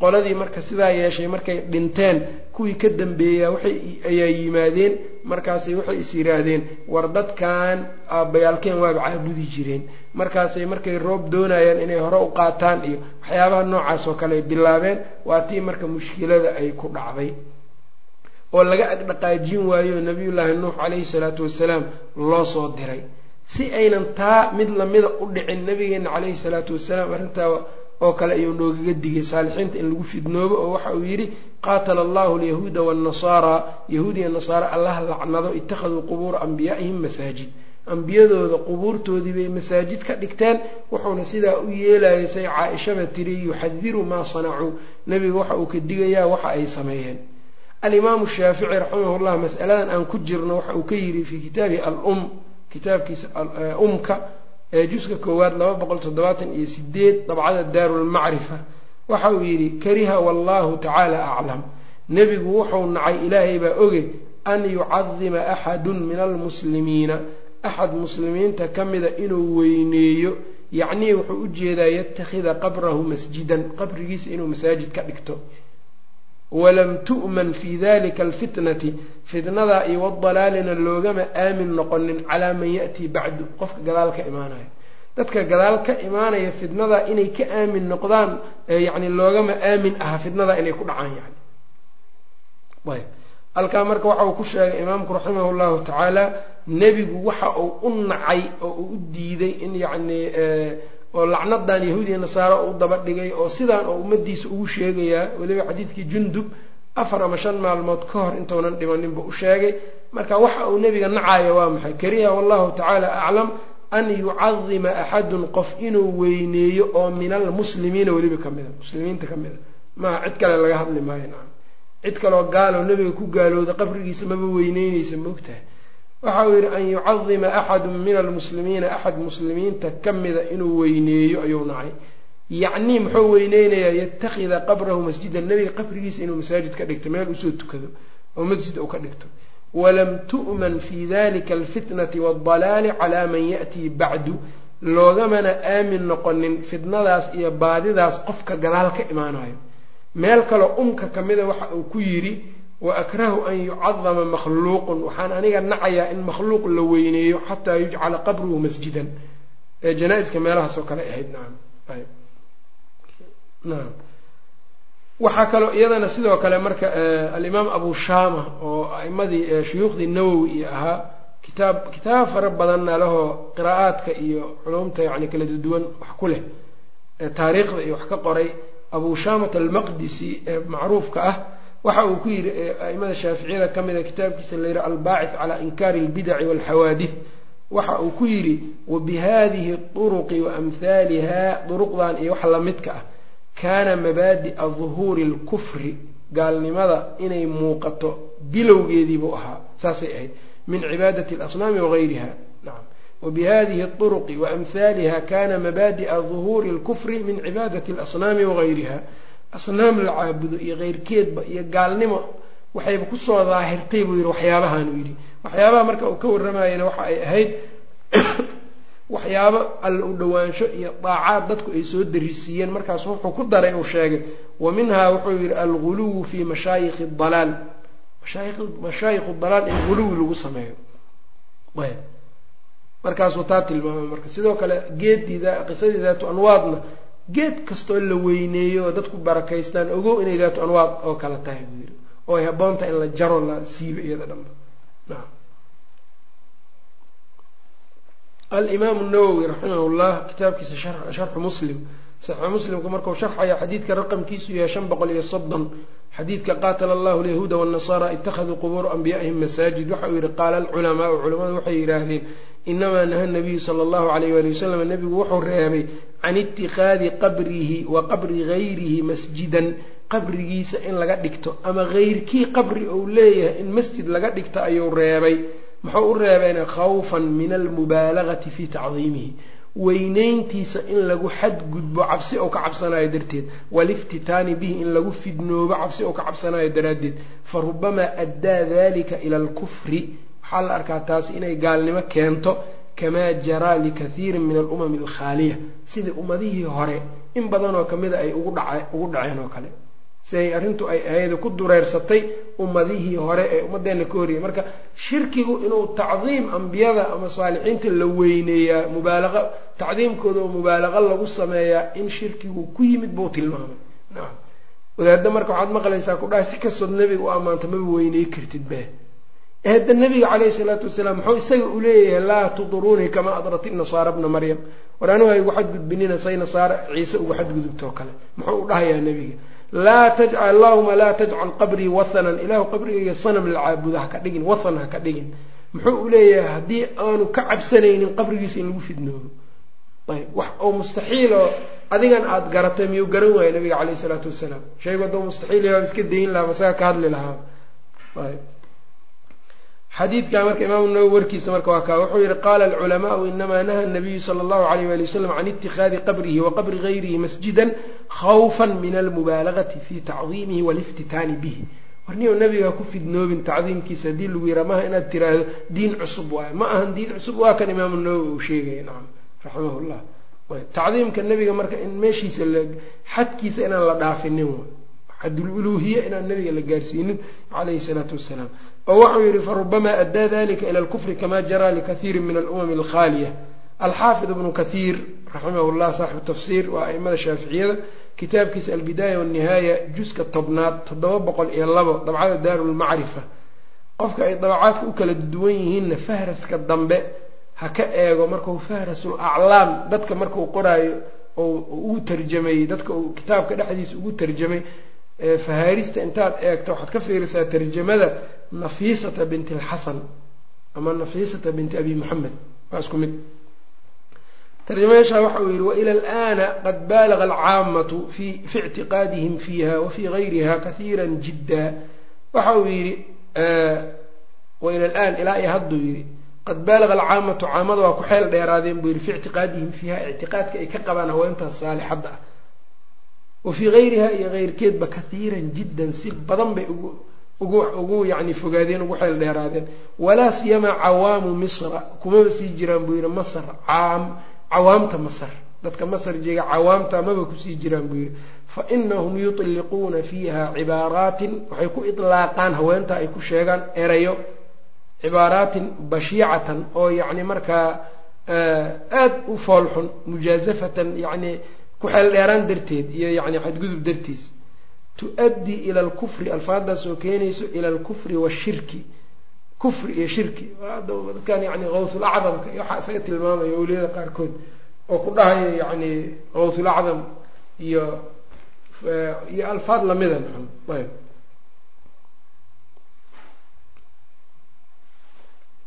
Qoladii marka sidaa yeeshay markay dhinteen kuwii ka dambeeyaa waxay ayaa yimaadeen markaasay waxay is yidhaahdeen war dadkan aabbayaalkeen waaba caabudi jireen. Markaasay markay roob doonayaan inay hore u qaataan iyo waxyaabaha noocaas oo kale bilaabeen waa tii marka mushkilada ay ku dhacday oo laga agdhaqaajin waayo nabiyullaahi nuux calayhi salaatu wasalaam loo soo diray. Si aynan taa mid lamida u dhicin nabigeena calayhi salaatu wasalaam arrintaa oo kale ayuu noogaga digay. Saalixiinta in lagu fidnoobo oo waxa uu yidhi qaatala allahu alyahuuda waannasaaraa yahuud iyo nasaara allah lacnado ittakhaduu qubuura anbiyaa'ihim masaajid. Ambiyadooda qubuurtoodii bay masaajid ka dhigteen wuxuuna sidaa u yeelayay say caa-ishaba tiri yuxadiru maa sanacuu. Nebiga waxa uu ka digayaa waxa ay sameeyeen alimaamu shaafici raximahullah mas'aladan aan ku jirno waxa uu ka yidhi fii kitaabihi al-um kitaabkiisa umka ee juska koowaad laba boqol toddobaatan iyo sideed dabcada daarulmacrifa waxa uu yidhi kariha wallahu tacaala aclam nebigu wuxuu nacay ilaahay baa oge an yucadima axadun min almuslimiina axad muslimiinta ka mida inuu weyneeyo yacnii wuxuu u jeedaa yatakhida qabrahu masjidan qabrigiisa inuu masaajid ka dhigto walam tu'man fii dalika alfitnati fitnadaa iyo wadalaalina loogama aamin noqonin calaa man ya'tii bacdu. Qofka gadaal ka imaanaya. Dadka gadaal ka imaanaya fitnadaa inay ka aamin noqdaan yacni loogama aamin aha fitnadaa inay ku dhacaan yani ayb. Halkaa marka waxa uu ku sheegay imaamku raximah llahu tacaala nebigu waxa uu u nacay oo uu u diiday in yacni oo lacnadan yahuudiya nasaara u daba dhigay oo sidaan oo ummadiisa ugu sheegayaa weliba xadiidkii jundub afar ama shan maalmood ka hor intuunan dhimaninba u sheegay. Marka waxa uu nebiga nacayo waa maxay? Kariha wallahu tacaala aclam an yucadima axadun qof inuu weyneeyo oo min almuslimiina weliba ka mida. Muslimiinta ka mida. Maa cid kale laga hadli maayo nacam cid kaloo gaaloo nebiga ku gaalooda qabrigiisa maba weyneyneysa maogtahay waxa uu yidhi an yucadima axadu min almuslimiina axad muslimiinta ka mida inuu weyneeyo ayuu nacay yacnii muxuu weyneynayaa yatakida qabrahu masjidan nebiga qabrigiisa inuu masaajid ka dhigto meel u soo tukado oo masjid uu ka dhigto. Walam tu'man fi dalika alfitnati waaldalaali calaa man ya'tii bacdu. Loogamana aamin noqonin fitnadaas iyo baadidaas qofka gadaal ka imaanayo. Meel kaloo umka kamida waxa uu ku yidhi wa akrahu an yucadama makhluuqun waxaan aniga nacayaa in makhluuq la weyneeyo xataa yujcala qabruhu masjidan ee janaa-iska meelahaas oo kale ahayd nacam nacam waxaa kaloo iyadana sidoo kale marka alimaam abu shama oo aimadii shuyuukhdii nawowi iyo ahaa kitaab kitaab fara badanna lahoo qiraa'aadka iyo culumta yani kala duwan wax ku leh taariikhda iyo wax ka qoray abu shamat almaqdisi ee macruufka ah waxa uu ku yidhi aimada shaaficiyada ka mida kitaabkiisa la yidhi albaacith calaa inkaari albidaci walxawaadith waxa uu ku yidhi wabihadihi turuqi waamhaaliha duruqdan iyo wax lamidka ah kaana mabaadi'a duhuuri alkufri gaalnimada inay muuqato bilowgeediibuu ahaa saasay ahayd min cibaadati alasnaami wagayriha nacam wbihadihi اطرqi وأmhaliha kana mabadiأa ظuhuuri اlkfri min cibaadaة الأصnaami وغayriha asnaam la caabudo iyo keyrkeedba iyo gaalnimo waxayba ku soo daahirtay buu yihi waxyaabahan uu yidhi. Waxyaabaha marka uu ka waramayana waxa ay ahayd [coughs] waxyaabo alla u dhowaansho iyo daacaad dadku ay soo darisiiyeen markaas wuxuu ku daray uu sheegay wa minha wuxuu yihi alguluw fi mashaayikh اdalaal mashaayikh dalaal in guluwi lagu sameeyo. Markaasuu taa tilmaamay marka. Sidoo kale geedii qisadii anwaadna geed kastoo la weyneeyo oo dadku barakaystaan ogow inay daatu anwaad oo kale tahay buu yidhi. Oo ay haboontahay in la jaro la siibo iyada dhanba naam. Alimaamu nawowi raximah llah kitaabkiisa sharxu muslim. Saxiixu muslimka markuu sharxaya xadiidka raqamkiisu yahay shan boqol iyo soddon xadiidka qaatala allahu alyahuuda waannasara ittakhaduu qubuura anbiyaa'ihim masaajid. Waxa uu yihi qaala alculamaau culamadu waxay yidhaahdeen inamaa naha nabiyu sala allahu alayh wali wasalam nebigu wuxuu reebay can itikaadi qabrihi wa qabri gayrihi masjidan qabrigiisa in laga dhigto ama heyrkii qabri uu leeyahay in masjid laga dhigto ayuu reebay muxuu u reebayna khawfan min almubaalagati fi tacdiimihi weyneyntiisa in lagu xadgudbo cabsi ou ka cabsanayo darteed waliftitaani bihi in lagu fidnoobo cabsi ou ka cabsanayo daraaddeed fa rubamaa addaa dalika ila alkufri waxaa la arkaa taasi inay gaalnimo keento kamaa jaraa likathiirin min alumami alkhaaliya sidai ummadihii hore in badanoo kamida ay ugu dhaceen oo kale. Siday arrintu ay ahayd ku dureersatay ummadihii hore ee ummadeenna ka horiyay. Marka shirkigu inuu tacdiim ambiyada ama saalixiinta la weyneeyaa mubaalaqa tacdiimkooda oo mubaalaqa lagu sameeyaa in shirkigu ku yimid buu tilmaamay. Nacam wadaadda marka waxaad maqlaysaa ku dhahay si kastood nebiga u ammaanto maba weyney kartid be hadda nabiga caleyhi salaatu wasalaam muxuu isaga u leeyahay laa tuduruunii kamaa adrat nasaara bna maryam. War anigu ha igu xadgudbinina say nasaara ciise uga xadgudubtoo kale. Muxuu u dhahayaa nebiga laa tajcal allahuma laa tajcal qabrii wathanan. Ilaahu qabrigayga sanam la caabudo haka dhigin wathan haka dhigin. Muxuu u leeyahay haddii aanu ka cabsanaynin qabrigiisa in lagu fidnoobo ayb wax oo mustaxiil oo adigan aada garatay miyuu garan waaya nabiga caleyhi salaatu wasalaam. Shaygu hadduu mustaxiil yahay iska dayin lahaa masaga ka hadli lahaa. Ayb xadiidka marka imaamu nawowi warkiisa marka waa kaa wuxuu yihi qaala alculamaau inamaa naha nabiyu sala allahu alayh wali wasalam can itikaadi qabrihi wa qabri gayrihi masjidan khawfan min almubaalagati fi tacdiimihi waliftitaani bihi. Warniyo nabiga ku fidnoobin tacdiimkiisa haddii lagu yira maaha inaad tiraahdo diin cusub waayo ma ahan diin cusub waa kan imaamu nawowi uu sheegaya nacam raximah llah tacdiimka nabiga marka in meeshiisa xadkiisa inaan la dhaafinin xadululuuhiya inaan nabiga la gaarsiinin calayhi salaatu wasalaam oo wuxuu yihi farubamaa addaa dalika ila alkufri kama jaraa likathiiri min alumami alkhaaliya alxaafid ibnu kathiir raximah llah saaxibu tafsiir waa aimada shaaficiyada kitaabkiisa albidaaya walnihaaya juska tobnaad toddoba boqol iyo labo dabcada daaru lmacrifa qofka ay dabacaadka u kala duwan yihiinna fahraska dambe ha ka eego markau fahrasul aclaam dadka markau qoraayo oo ugu tarjamay dadka uu kitaabka dhexdiisa ugu tarjamay fahaarista intaad eegto waxaad ka fiirisaa tarjamada nafiisata binti alxasan ama nafiisata binti abi moxamed waa isku mid. Tarjamayaasha waxa uu yihi waila alana qad baalaga alcaamatu fi ictiqaadihim fiiha wa fii gayriha kahiira jidda. Waxa uu yidhi wa ila alaan ilaa iyo hadduu yidhi. Qad baalaga alcaamatu caamada waa ku xeel dheeraadeen buu yidhi fi ictiqaadihim fiiha ictiqaadka ay ka qabaan haweentaas saalixadda ah. Wa fii gayriha iyo keyrkeedba kathiiran jiddan si badan bay ugu ugu yani fogaadeen ugu xeel dheeraadeen. Walaa siyamaa cawaamu misra kumaba sii jiraan buu yidhi masr caam cawaamta masr dadka masr jeega cawaamta maba ku sii jiraan buu yidhi. Fa inahum yutliquuna fiiha cibaaraatin waxay ku itlaaqaan haweenta ay ku sheegaan erayo cibaaraatin bashiicatan oo yacni markaa aada u foolxun mujaazafatan yacni ku xeel dheeraan darteed iyo yani xadgudub dartiis tu-addii ila alkufri alfaadaas oo keenayso ila alkufri washirki kufri iyo shirki. Dadkan yani kawsulacdamka iyo waxaa isaga tilmaamaya awliyada qaarkood oo ku dhahaya yani kawsulacdam iyo iyo alfaad lamida ayb.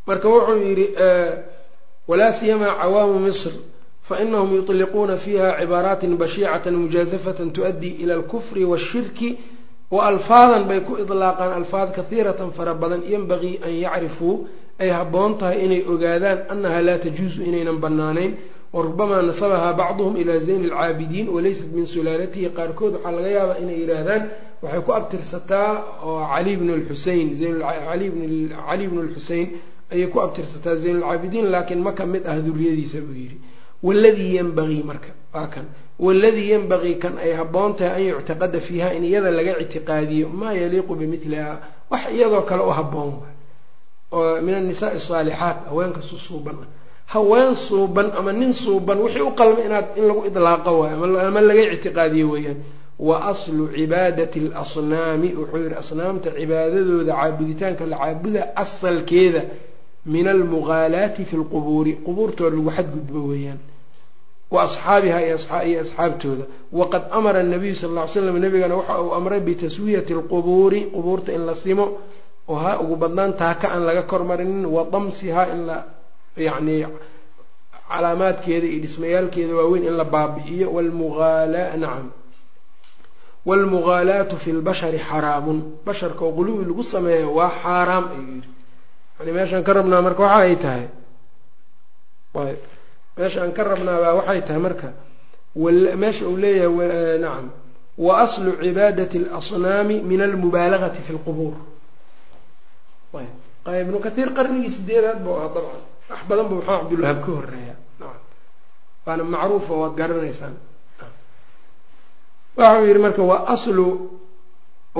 Marka wuxuu yidhi walaa siyamaa cawaamu misr fainahum yuطliquuna fiiha cibaaraatin bashiicatan mujaasafatan tu-addii ila alkufri wاshirki waalfaadan bay ku idlaaqaan alfaad kahiiratan fara badan yanbagii an yacrifuu ay haboon tahay inay ogaadaan annahaa laa tajuusu inaynan bannaanayn warubamaa nasabahaa bacduhum ilaa zayni alcaabidiin walaysat min sulaalatihi qaarkood waxaa laga yaabaa inay yihaahdaan waxay ku abtirsataa oo cali bn lxusein cali bnu lxusein ayay ku abtirsataa zayn alcaabidiin laakiin ma ka mid ah duriyadiisa buu yidhi waladii yanbagii marka waa kan. Waladii yanbagii kan ay habboon tahay an yuctaqada fiiha in iyada laga ictiqaadiyo maa yaliiqu bimiliha wax iyadoo kale u habboon oo min annisaai asaalixaat haweenka su suuban. Haween suuban ama nin suuban wixii u qalma inaad in lagu idlaaqo waayo ama laga ictiqaadiyo weeyaan. Wa aslu cibaadati alasnaami wuxuu yihi asnaamta cibaadadooda caabuditaanka la caabuda asalkeeda min almugaalaati fi lqubuuri qubuurtooda lagu xadgudbo weeyaan. Wa asxaabiha iyo asxaabtooda. Waqad amara nabiyu sal ll ly slam nabigana waxa uu amray bitaswiyati alqubuuri qubuurta in la simo oo ha ugu badnaan taaka aan laga kormarinin wa damsiha in la yacni calaamaadkeeda iyo dhismayaalkeeda waaweyn in la baabi'iyo. Wlmuaala nacam waalmugaalaatu fi lbashari xaraamun. Basharka oo quluwi lagu sameeya waa xaaraam ayuu yidhi yani meeshaan ka rabnaa marka waxa ay tahay. Ayb meesha aan ka rabnaabaa waxay tahay marka meesha uu leeyahay nacam. Wa aslu cibaadati alasnaami min almubaalagati fi lqubuur ayb ibnu kathiir qarnigii sideedaad buu ahaa dabcan. Wax badan buu maxamed cabdulwahaab ka horreeya nacam. Waana macruufa waad garanaysaan. Waxa uu yihi marka wa aslu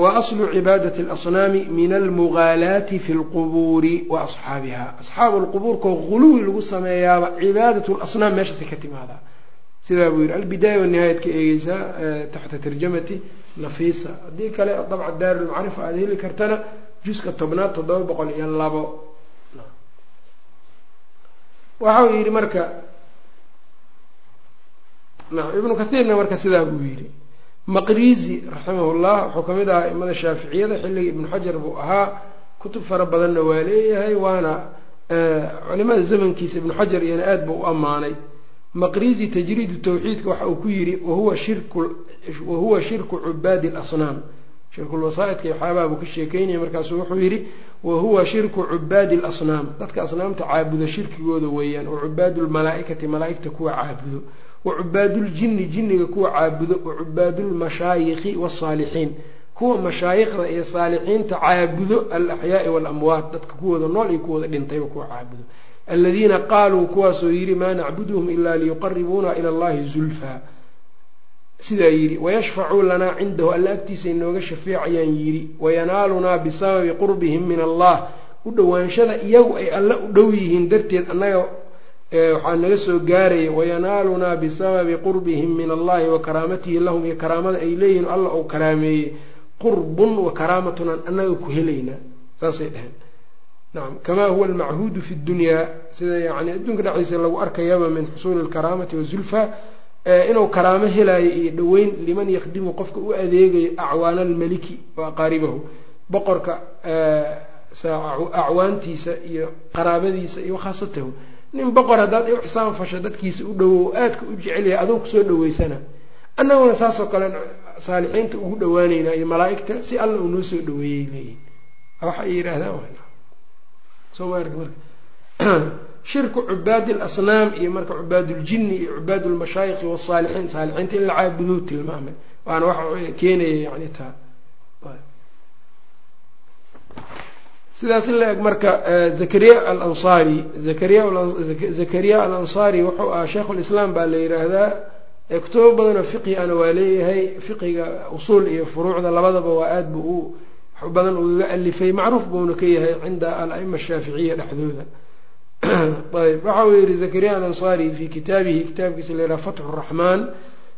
aslu cibaadati alasnaami min almugaalaati fi lqubuuri wa asxaabiha asxaabu lqubuurkao guluwi lagu sameeyaaba cibaadat lasnaam meeshaasi ka timaadaa sidaa buu yihi albidaaya wanihaayad ka eegeysaa taxta tarjamati nafiisa. Haddii kale dabca daarulmacrifa aada heli kartana juska tobnaad toddoba boqol iyo labo. Waxa uu yidhi marka ibnu kathiirna marka sidaa buu yidhi maqrizi raximahullah wuxuu ka mid ahaa aimada shaaficiyada xilligii ibnu xajar buu ahaa. Kutub fara badanna waa leeyahay waana culimada zamankiisa ibnu xajar iyana aad buu u ammaanay. Maqrizi tajriidu tawxiidka waxa uu ku yidhi wahuwa shirku cubaadi alasnaam shirkulwasaaidka waxyaabaha buu ka sheekeynaya markaasuu wuxuu yidhi wahuwa shirku cubaadi alasnaam dadka asnaamta caabudo shirkigooda weeyaan wa cubaadu lmalaaikati malaaigta kuwa caabudo wa cubaaduljinni jinniga kuwa caabudo. Wa cubaadulmashaayikhi wasaalixiin kuwa mashaayikhda iyo saalixiinta caabudo alaxyaai waalamwaat dadka kuwooda nool iyo kuwooda dhintayba kuwa caabudo. Aladiina qaaluu kuwaasoo yidhi maa nacbuduhum ilaa liyuqaribuuna ila allahi zulfaa. Sidaa yidhi wayashfacuu lanaa cindahu. Alla agtiisa inooga shafeecayaan yidhi wayanaalunaa bisababi qurbihim min allah u dhowaanshada iyagu ay alle u dhow yihiin darteed annaga waxaa naga soo gaaraya wayanaalunaa bisababi qurbihim min allahi wa karaamatihi lahum iyo karaamada ay leeyihiin alla uu karaameeyey qurbun wa karaamatun aan annaga ku helaynaa saasay dhaheen. Nacam kamaa huwa almachuudu fi ddunyaa sida yani adduunka dhexdiisa lagu arkayaba min xusuuli alkaraamati wazulfa inuu karaamo helaayo iyo dhoweyn liman yakhdimu qofka u adeegayo acwaana almaliki wa aqaaribahu boqorka acwaantiisa iyo qaraabadiisa iyo khaasatahu nin boqor haddaad u xisaan fasho dadkiisa u dhowow aadka u jecelyahay aduu ku soo dhaweysana annaguna saasoo kale saalixiinta ugu dhawaaneynaa iyo malaa-igta si alla uu noo soo dhaweeyey leeyihiin waxa ay yidhaahdaan soo maarka marka. [clears throat] Shirku cubaadi alasnaam iyo marka cubaaduljini iyo cubaad lmashaayikhi wasaalixiin saalixiinta in la caabuduu tilmaamay. Waana waxa keenaya yani taa sidaas in la eg marka zakariya alansaari zakariya alansaari wuxuu ahaa sheikhulislaam baa la yidhaahdaa kutubo badanoo fiqhi ana waa leeyahay fiqiga usuul iyo furuucda labadaba waa aad bu u badan ugaga alifay macruuf buuna ka yahay cinda al-aima dhexdooda. [clears throat] Ayb waxa uu yihi zakariya alansaari fi kitaabihi kitaabkiisa la yidhaha fatxu raxmaan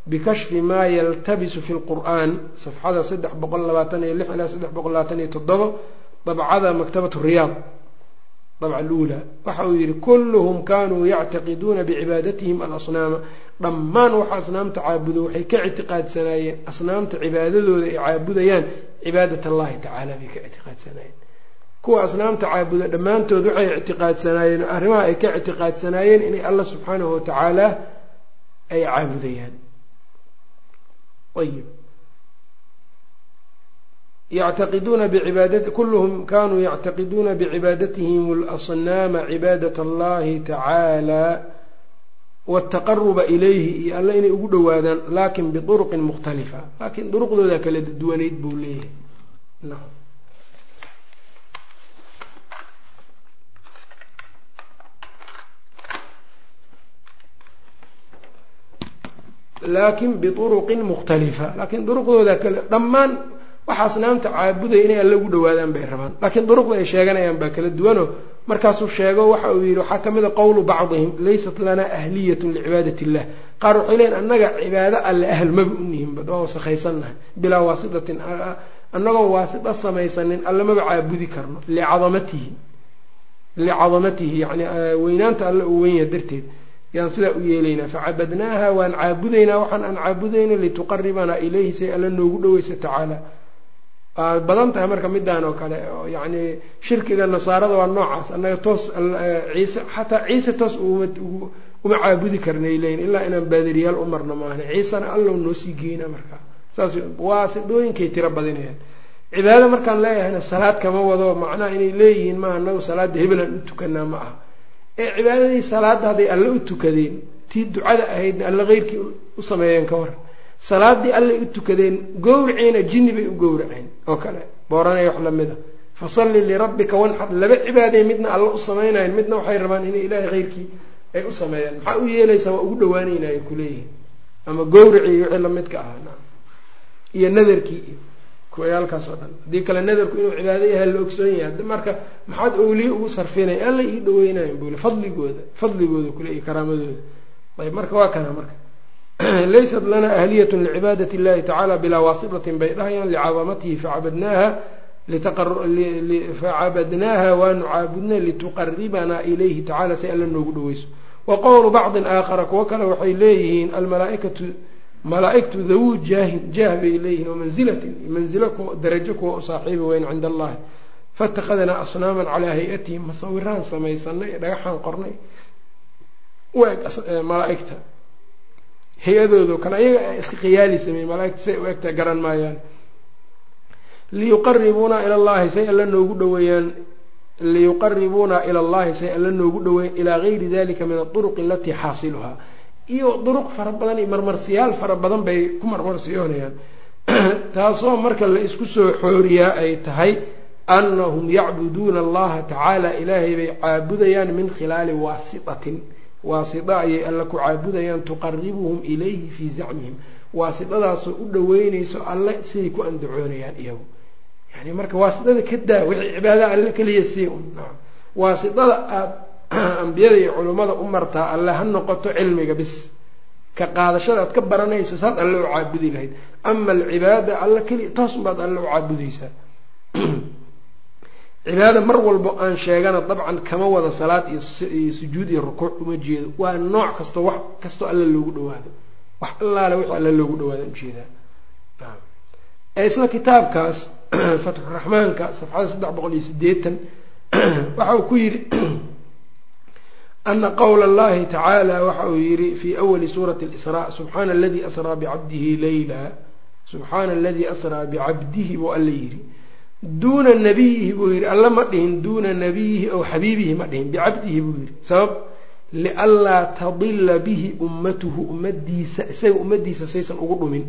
bikashfi maa yaltabisu fi lqur'an safxada saddex boqol labaatan iyo lix ilaa saddex boqol labaatan iyo toddobo dabcada maktabat riyaad dabca luula. Waxa uu yihi kulluhum kanuu yactaqiduuna bicibaadatihim alasnaama. Dhammaan waxa asnaamta caabudo waxay ka ictiqaadsanaayeen asnaamta cibaadadooda ay caabudayaan cibaadat allahi tacaala bay ka ictiqaadsanaayeen. Kuwa asnaamta caabuda dhammaantood waxay ictiqaadsanaayeen arrimaha ay ka ictiqaadsanaayeen inay allah subxaanahu watacaala ay caabudayaan. Ayib yactaqiduuna bicibaadati kulluhum kanuu yactaqiduuna bicibaadatihim alasnaama cibaadat allahi tacaala wاtaqaruba ilayhi iyo alle inay ugu dhowaadaan laakiin biطuruqin mukhtalifa laakiin duruqdooda kala duwanayd buu leeyahay laakin biuruqin mukhtalifa laakiin duruqdooda kale dhammaan waxa asnaamta caabudaya inay alle ugu dhowaadaan bay rabaan. Laakiin duruqda ay sheeganayaan baa kala duwano. Markaasuu sheego waxa uu yidhi waxaa ka mid a qowlu bacdihim laysat lanaa ahliyatun licibaadati illah qaar waxay leeyiin annaga cibaado alle ahl maba u nihinba waa wasakhaysannahay bilaa waasitatin annagoo waasita samaysanin alle maba caabudi karno. Licadamatihi licadamatihi yani weynaanta alle uu weyn yaha darteed yaan sidaa u yeelaynaa. Facabadnaaha waan caabudaynaa waxaan aan caabudayna lituqaribanaa ilayhi say alle noogu dhoweysa tacaala badan tahay marka midaan oo kale oo yacni shirkiga nasaarada waa noocaas. Annaga toos ciise xataa ciise toos uma caabudi karnay leyin ilaa inaan baadiriyaal u marno maahne. Ciisena allow noo sii geyna markaa saas waa sidooyinkay tiro badinayaan. Cibaado markaan leeyahayna salaad kama wado. Macnaha inay leeyihiin maaha anagu salaada hebelaan u tukanaa ma aha. Ee cibaadadii salaadda hadday alle u tukadeen tii ducada ahaydna alle keyrkii u sameeyeen ka war. Salaadii allay u tukadeen gowraciina jinni bay u gowraceen oo kale. Booranaya wax lamida fasalli lirabbika wanxar laba cibaadey midna alle u samaynayan midna waxay rabaan inay ilaahay keyrkii ay u sameeyaan maxaa u yeelaysaa waa ugu dhawaanaynaay kuleeyihin ama gowracii iyo wixii lamidka ahaa iyo nadarkii iyo kuwayaalkaas oo dhan. Haddii kale nadarku inuu cibaado yahay la ogsoon yahay. Marka maxaad owliye ugu sarfinaya alla ii dhaweynayan bule fadligooda fadligooda kule karaamadooda. Ayb marka waa kana marka laysat lana ahliyat licibaadati اllahi tacala bilaa waasitatin bay dhahayaan licadamatihi facabadnaaha facabadnaaha waanu caabudnay lituqaribanaa ilayhi tacala si alla noogu dhaweyso wa qowlu bacdin aakhara kuwo kale waxay leeyihiin almalaaikatu malaa-igtu dawuu jaahin jaah bay leeyihiin wamanzilatin manzilo darajo kuwa u saaxiibi weyn cinda allahi faاtakadnaa asnaaman calaa hay'atihim masawiraan samaysanay dhagaxaan qornay u eg malaaigta hay'adoodo kale ayaga iska khiyaali sameeye malaaigta say u egtaa garan maayaan. Liyuqaribuuna ila llahi say alla noogu dhaweeyaan liyuqaribuuna ila allahi say alla noogu dhaweeyan ilaa gayri dalika min aduruqi alatii xaasiluhaa. Iyo duruq fara badan iyo marmarsiyaal fara badan bay ku marmarsiyoonayaan. [clears throat] Taasoo marka la isku soo xooriyaa ay tahay annahum yacbuduuna allaha tacaala ilaahay bay caabudayaan min khilaali waasitatin waasita ayay alla ku caabudayaan tuqaribuhum ilayhi fii zacmihim. Waasitadaasoo u dhaweynayso alle siday ku andacoonayaan iyagu. Yani marka waasitada ka daa wixii cibaada alle keliya sii un. Waasitada aada [clears throat] ambiyada iyo culummada u martaa alle ha noqoto cilmiga bis. Ka qaadashada aad ka baranayso saad alle u caabudi lahayd. Ama alcibaada alle keliya toos baad alle u caabudaysaa [clears throat] cibaada mar walbo aan sheegana dabcan kama wada salaad iyo sujuud iyo rukuuc uma jeedo. Waa nooc kastoo wax kastoo alle loogu dhawaado wax allaale wixii alle loogu dhawaado u jeedaa isla kitaabkaas [clears throat] fatxuraxmaanka safxada saddex boqol iyo sideetan [clears throat] waxa uu ku yidhi [clears throat] ana qowla allahi tacaala waxa uu yihi fi awali suurati lisraa subxaana aladii asraa bicabdihi leyla subxaana aladii asraa bicabdihi buu alla yidhi duuna nabiyihi buu yidhi alla ma dhihin duuna nabiyihi ow xabiibihi ma dhihin bicabdihi buu yidhi. Sabab lianlaa tadila bihi ummatuhu ummadiisa isaga ummadiisa saysan ugu dhumin.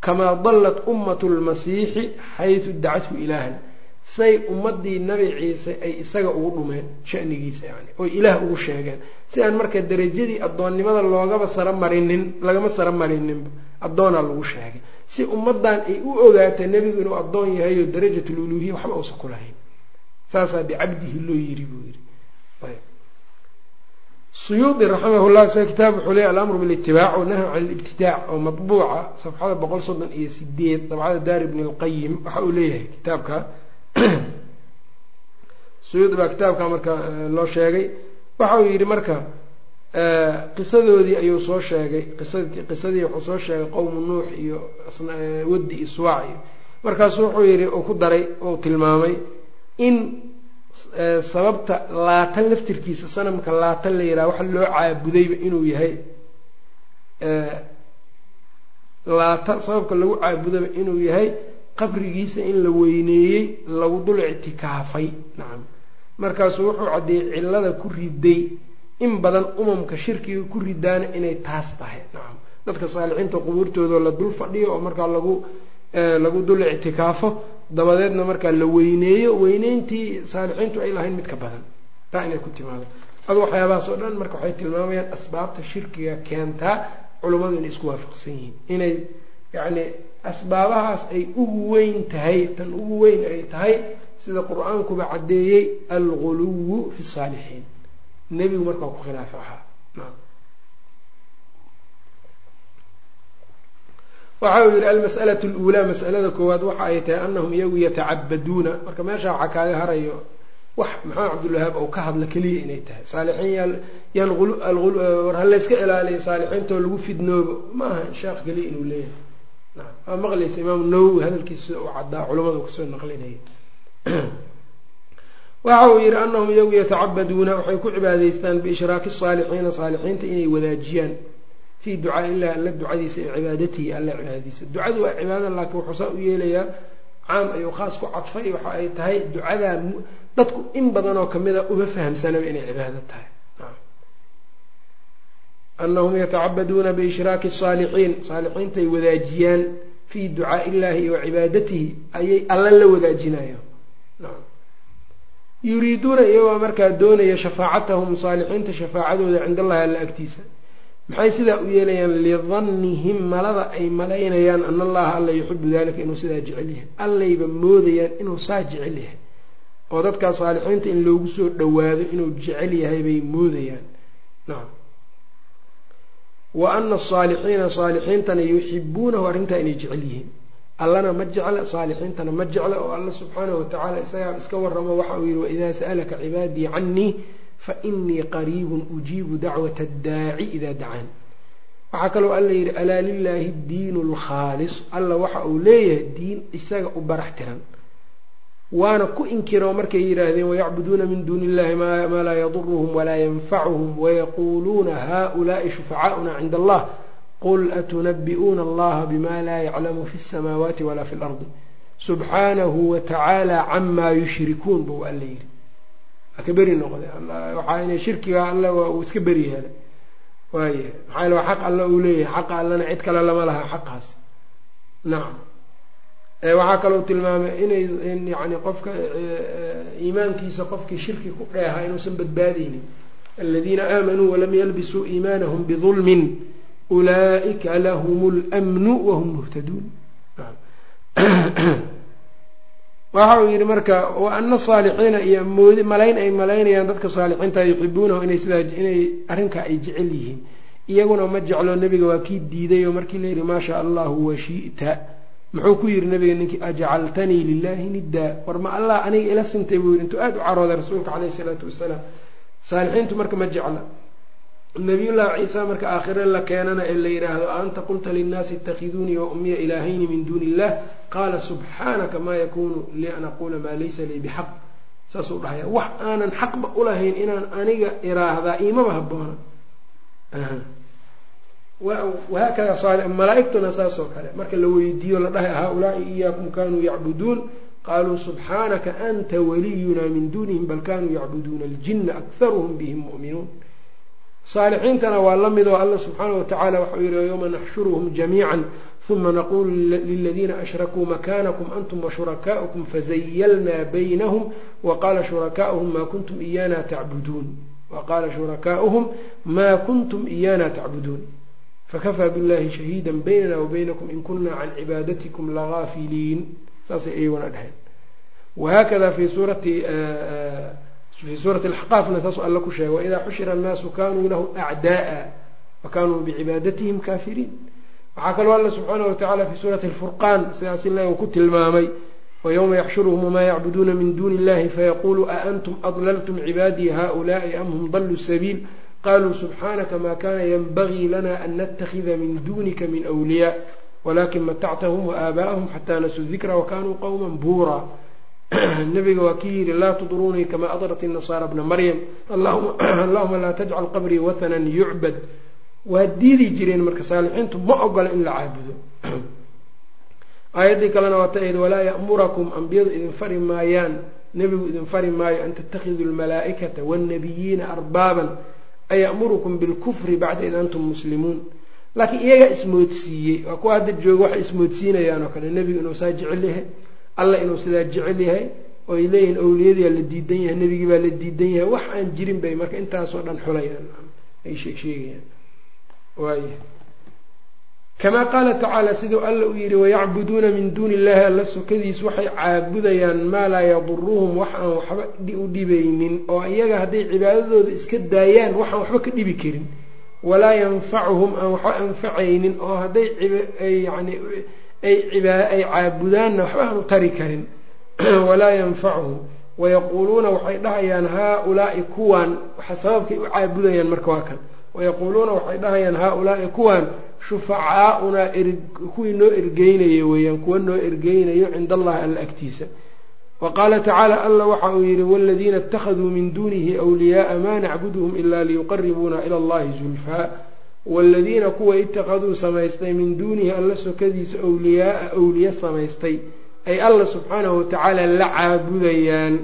Kamaa dallat ummatu lmasiixi xaysu dacathu ilaahan. Say ummadii nabi ciise ay isaga ugu dhumeen shanigiisa yani oy ilaah ugu sheegeen. Si aan marka derajadii addoonnimada loogaba sara marinin lagama sara marininba addoonaa lagu sheegay si ummadan ay u ogaata nebigu inuu addoon yahayo darajatl uluhiya waxba uusan ku lahayn. Saasaa bicabdihi loo yiri buu yidhi suyuudi raximahullah isaga kitaab wuxuu leeya alamru bilitibaac wanahy can libtidaac oo matbuuca safxada boqol soddon iyo sideed dabcada daar ibn lqayim waxa uu leeyahay kitaabka. Suyuudi baa kitaabka marka loo sheegay. Waxa uu yidhi marka qisadoodii ayuu soo sheegay qisadii wuxuu soo sheegay qowmu nuux iyo waddi iyo suwaac iyo markaasu wuxuu yidhi uu ku daray uu tilmaamay in sababta laatan laftirkiisa sanamka laatan la yidhaha waxa loo caabudayba inuu yahay laata sababka lagu caabudaba inuu yahay qabrigiisa in la weyneeyey lagu dul ictikaafay. Nacam markaasuu wuxuu caddeeyey cillada ku riday in badan umamka shirkiga ku ridaana inay taas tahay. Nacam dadka saalixiinta qubuurtoodao la dul fadhiyo oo markaa lagu lagu dul ictikaafo dabadeedna markaa la weyneeyo. Weyneyntii saalixiintu ay lahayn mid ka badan. Taa inay ku timaado adu waxyaabahaas oo dhan marka waxay tilmaamayaan asbaabta shirkiga keentaa culummadu inay isku waafaqsan yihiin. Inay yacni asbaabahaas ay ugu weyn tahay tan ugu weyn ay tahay sida qur'aankuba caddeeyey alguluwu fi saalixiin nebigu markaa ku khilaafa ahaa. Waxa uu yidhi almas'alatu luulaa mas'alada koowaad waxa ay tahay anahum iyagu yatacabaduuna marka meesha waxaa kaaga harayo wax maxamed cabdulwahaab ou ka hadla keliya inay tahay. Saalixiin war halayska ilaaliyo saalixiintoo lagu fidnoobo ma aha sheekh keliya inuu leeyahay. Waa maqlaysa imaamu nawowi hadalkiisa uu caddaa culamadu ka soo naqlinaya waxa uu yidhi anahum iyagu yatacabaduuna waxay ku cibaadaystaan biishraaki saalixiina saalixiinta inay wadaajiyaan fii ducaa illahi alla ducadiisa iyo cibaadatihi alla cibaadadiisa. Ducadu waa cibaada laakiin wuxuu saa u yeelayaa caam ayuu khaas ku cadfay waxa ay tahay ducadaa dadku in badanoo kamida uma fahamsanaba inay cibaado tahay. Anahum yatacabaduuna biishraaki saalixiin saalixiintay wadaajiyaan fii ducaa illahi wa cibaadatihi ayay alla la wadaajinayo yuriiduuna iyagoo markaa doonaya shafaacatahum saalixiinta shafaacadooda cind allahi alla agtiisa. Maxay sidaa u yeelayaan lidannihim malada ay malaynayaan ana allaha alla yuxibu dalika inuu sidaa jecel yahay. Allayba moodayaan inuu saa jecel yahay. Oo dadkaa saalixiinta in loogu soo dhowaado inuu jecel yahay bay moodayaan. Nacam wa ana asaalixiina saalixiintana yuxibuunahu arrintaa inay jecel yihiin allana ma jecla saalixiintana ma jecla oo alla subxaanahu watacaala isagaa iska waramo waxa uu yihi waidaa sa'alaka cibaadii canii fainii qariibun ujiibu dacwata addaaci idaa dacaan. Waxaa kaloo alla yidhi alaa lilaahi diinu lkhaalis alla waxa uu leeyahay diin isaga u barax tiran. Waana ku inkiro markay yidhaahdeen wayacbuduuna min duuni illahi maa laa yaduruhum walaa yanfacuhum wayaquuluuna haulaai shufacaauna cinda allah qul atunabi'uuna allaha bima laa yaclamu fi اsamaawaati walaa fi اlardi subxaanahu watacaala camaa yushrikuun buu alla yidhi ka beri noqday waxaa inay shirkiga alla waa uu iska beri yeelay waaya maxaa waa xaq alla uu leeyahay xaqa allana cid kale lama laha xaqaas nacam waxaa kaloo tilmaamay inay in yani qofka iimaankiisa qofkii shirki ku dheehaa inuusan badbaadeynin aladiina aamanuu walam yalbisuu iimaanahum bidulmin ulaa'ika lahum lmnu wahum muhtaduun waxa uu yidhi marka wa ana saalixiina iyo moodi malayn ay malaynayaan dadka saalixiinta yuxibuunahu inay sidaa inay arrinkaa ay jecel yihiin iyaguna ma jeclo nebiga waa kii diiday markii la yidhi maa shaa allahu washi'ta muxuu ku yidhi nabiga ninkii ajcaltanii lilahi niddaa war ma allah aniga ila sintay buu yidhi intuu aada u carooday rasuulka caleyhi isalaatu wasalaam saalixiintu marka ma jecla nabiyullaahi ciisa marka aakhire la keenana ee la yidhaahdo anta qulta linnaasi itakhiduunii wa ummiya ilaahayni min duuni illah qaala subxaanaka maa yakunu lii an aquula maa laysa lii bixaq. Saasuu dhahaya wax aanan xaqba ulahayn inaan aniga iraahdaa iimaba haboona wahaakada malaa-igtuna saasoo kale marka la weydiiyo la dhahay haa-ulaai iyaakum kanuu yacbuduun? Qaluu subxaanaka anta waliyuna min duunihim bal kanuu yacbuduuna aljina akharuhum bihim mu'minuun saalixiintana waa la mid oo alla subxaana watacaala waxau yihi yowma naxshuruhum jamiica uma naqulu liladiina ashrakuu makanakum antum washurakaa'ukum fazayalnaa baynahum waqala shurakaauhum ma kuntum iyana tacbuduun. Waqala shurakaa'uhum maa kuntum iyana tacbuduun. Fakafaa billahi shahiida baynana wabaynakum in kuna can cibaadatikum lagaafiliin saasay iyaguna dhaheen wahaakada fi suurati fii suurati axqaafna saasuu alla ku sheegay waidaa xushira annaasu kanuu lahu acda'a wakanuu bicibaadatihim kaafiriin waxaa kaloo alla subxaana watacaala fi suurati alfurqaan sidaas ilahi uu ku tilmaamay wayowma yaxshuruhum wamaa yacbuduuna min duuni illahi fayaqulu a antum adlaltum cibaadii haulaai am hum daluu sabiil qaluu subxaanaka ma kana yanbagii lana an natakida min duunika min wliyaa walakin matactahum waaaba'ahum xataa nasuu dikra wakanuu qowma buura [clears throat] nabiga waa kii yihi laa tudruunii kama adrat inasaara bna maryam. Allahuma [clears throat] laa tajcal qabrii wathanan yucbad waa diidi jireen marka saalixiintu ma ogola in la caabudo. [clears throat] Aayaddii kalena waa ta ayd walaa ya'murakum ambiyadu idin fari maayaan. Nebigu idin fari maayo an tattakhiduu lmalaa'ikata wاnnabiyiina arbaaban. Ayamurukum bilkufri bacda id antum muslimuun. Laakiin iyagaa ismoodsiiyey. Waa kuwa hadda jooga waxay ismoodsiinayaan oo kale nebigu inuu saa jecel yahay alla inuu sidaa jecel yahay oo ay leeyihiin owliyadiyaa la diidan yahay nebigii baa la diidan yahay wax aan jirin bay marka intaasoo dhan xulayaan ay sheegsheegayaan waay kamaa qaala tacaala siduu alla uu yidhi wayacbuduuna min duuni illahi alla sokadiis waxay caabudayaan maa laa yaduruhum wax aan waxba u dhibaynin oo iyaga hadday cibaadadooda iska daayaan waxaan waxba ka dhibi karin. Walaa yanfacuhum aan waxba anfacaynin oo hadday yani ay caabudaanna waxba aanu tari karin. [clears throat] Walaa yanfacuhum wayaquuluuna waxay dhahayaan haa-ulaai kuwaan waxa sababkay u caabudayaan marka waa kan. Wayaquuluuna waxay dhahayaan haa-ulaai kuwaan shufacaaunaa kuwii noo ergeynaya weeyaan kuwa noo ergeynayo cinda allahi alla agtiisa. Wa qaala tacaala alla waxa uu yidhi waladiina اtakhaduu min duunihi wliyaaa maa nacbuduhum ila liyuqaribuuna ila allahi zulfaa waaladiina kuwa itakaduu samaystay min duunihi alla sokadiisa wliyaaa awliye samaystay ay alla subxaanahu watacaala la caabudayaan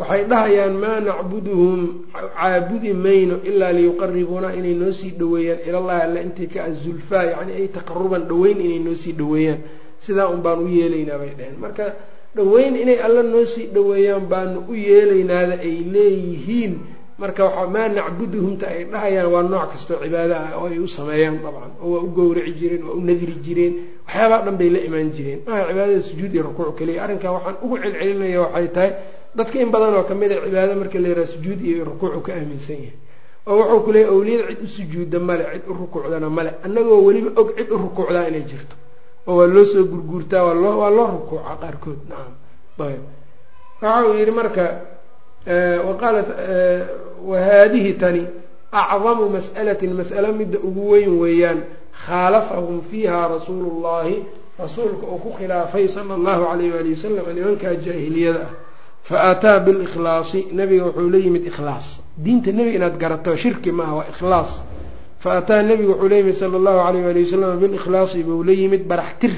waxay dhahayaan maa nacbuduhum caabudi mayno ilaa liyuqaribuuna inay noo sii dhoweeyaan ilallahi alla intay ka azulfaa yacni ay taqaruban dhoweyn inay noo sii dhoweeyaan sidaa un baan u yeelaynaa bay dhaheen marka dhoweyn inay alla noo sii dhoweeyaan baanu u yeelaynaada ay leeyihiin marka waxa maa nacbuduhumta ay dhahayaan waa nooc kastoo cibaado ah oo ay u sameeyaan dabcan oo waa u gowraci jireen waa u nadri jireen waxyaabaa dhan bay la imaan jireen. Maaha cibaadada sujuud iyo rukuuc keliya arrinkaa waxaan ugu celcelinaya waxay tahay dadka in badan oo ka mid a cibaado marka la yaraha sujuud iyo rukuucu ka aaminsan yahay. Oo wuxuu ku leeyay awliyada cid u sujuudda male cid u rukuucdana male annagoo weliba og cid u rukuucdaa inay jirto. Oo waa loo soo gurguurtaa waa loo waa loo rukuuca qaarkood nacam ayb waxa uu yidhi marka waqaalat wahaadihi tani acdamu mas'alatin mas'alo midda ugu weyn weeyaan khaalafahum fiiha rasuulu llahi rasuulka uu ku khilaafay sala allahu alayh waali wasalam nimankaa jaahiliyada ah fa aataa bilikhlaasi nabiga wuxuu la yimid ikhlaas diinta nebiga inaad garato shirki maaha waa ikhlaas fa ataa nebiga wuxuu la yimid sala allahu alayh waali wasalam bilikhlaasi buu la yimid barax tir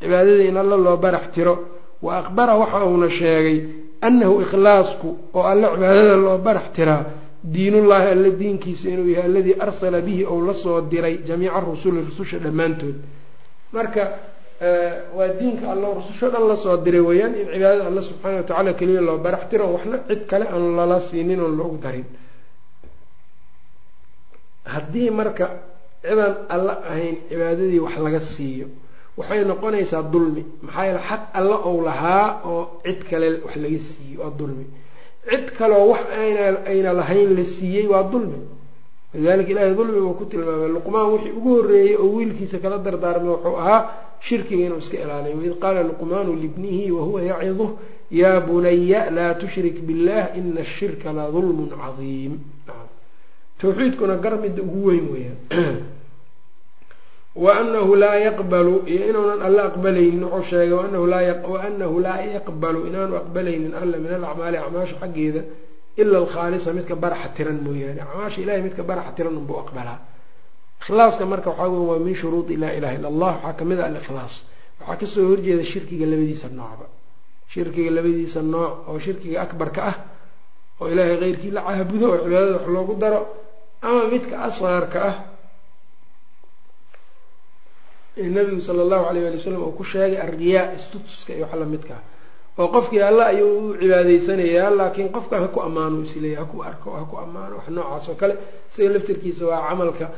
cibaadada in alla loo barax tiro wa aqbara waxa uuna sheegay annahu ikhlaasku oo alle cibaadada loo barax tiraa diinullaahi alle diinkiisa inuu yahay aladii arsala bihi ou la soo diray jamiica rusuli rususha dhammaantood. Marka waa diinka alla rususho dhan la soo diray weeyaan in cibaadada alle subxaana wa tacaala keliya loo barax tiro waxna cid kale aan lala siinin oon loogu darin. Haddii marka cidaan alla ahayn cibaadadii wax laga siiyo waxay noqonaysaa dulmi. Maxaa yeele xaq alla ou lahaa oo cid kale wax laga siiyey waa dulmi cid kaleo wax ayna lahayn la siiyey waa dulmi. Lidalika ilaahay dulmi uu ku tilmaamay. Luqmaan wixii ugu horreeyey oo wiilkiisa kala dardaarmay wuxuu ahaa shirkiga inuu iska ilaaliyo waid qaala luqmaanu libnihi wahuwa yaciduh yaa bunaya laa tushrik billah ina ashirka la dulmun cadiim. Tawxiidkuna gar midda ugu weyn weeyaan [clears throat] waanahu laa yaqbalu iyo inuunan alle aqbalaynin wuxuu sheegay waanahu laa yaqbalu inaanu aqbalaynin alle min alacmaali acmaasha xaggeeda ila alkhaalisa midka baraxa tiran mooyaane acmaasha ilahay midka baraxa tiran unbuu aqbalaa ikhlaaska marka waxaa wey waa min shuruudi laa ilaha illa allah waxaa ka mid a alikhlaas waxaa ka soo horjeeda shirkiga labadiisa noocba shirkiga labadiisa nooc oo shirkiga akbarka ah oo ilaahay keyrkii la caabudo oo cibaadada wax loogu daro ama midka asqarka ah ee nabigu sala allahu alayh ali wasalam uu ku sheegay arriyaa istutuska iyo wax lamidka ah oo qofkii alla ayuu u cibaadaysanayaa laakiin qofka ha ku ammaano isleeya haku arko ha ku ammaano wax noocaas oo kale. Isaga laftirkiisa waa camalka.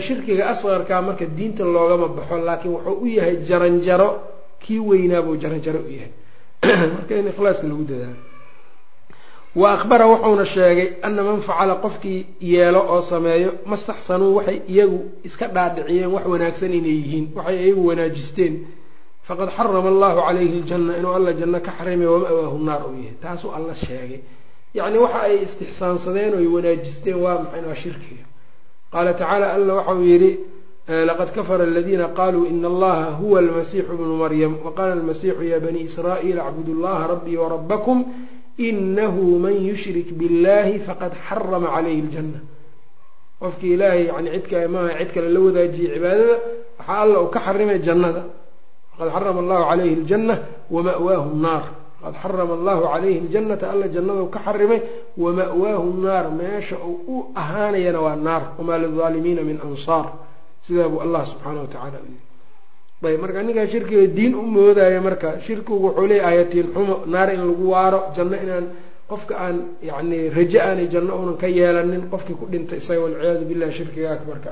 Shirkiga asqarkaa marka diinta loogama baxo laakiin wuxuu u yahay jaranjaro kii weynaabuu jaranjaro u yahay. [clears throat] Marka in ikhlaaska lagu dadaalo wa akhbara wuxuuna sheegay ana man facala qofkii yeelo oo sameeyo mastaxsanuu waxay iyagu iska dhaadhiciyeen wax wanaagsan inay yihiin waxay iyagu wanaajisteen. Faqad xarama allahu calayhi ljanna inuu alla janno ka xarimay wama-waahu naar uu yahay. Taasuu alla sheegay. Yacni waxa ay istixsaansadeen oy wanaajisteen waa maxay? Waa shirkiga qaala tacaala alla waxau yidhi laqad kafara aladiina qaluu ina allaha huwa almasiixu bnu maryam waqala almasiixu ya bani israa'iil acbudu llaha rabbii warabakum inahu man yushrik biاllahi faqad xarama calayhi ljanna qofkii ilaahay yani cidka maaha cid kale la wadaajiyey cibaadada waxaa alla uu ka xarimay jannada faqad xarama allahu calayhi ljanna wama'waahu nnaar faqad xarama allahu calayhi ljannata alla jannadau ka xarimay wama'waahu nnaar meesha uu u ahaanayana waa naar wamaa lilaalimiina min ansaar sidaa buu allah subxaana wa tacala u yiri ayb marka ninkaa shirkiga diin u moodaya marka shirkigu wuxuu leey ayatiin xumo naar in lagu waaro janno inaan qofka aan yani raje aanay janno unan ka yeelanin qofkii ku dhintay isaga walciyaadu billahi shirkiga akbarka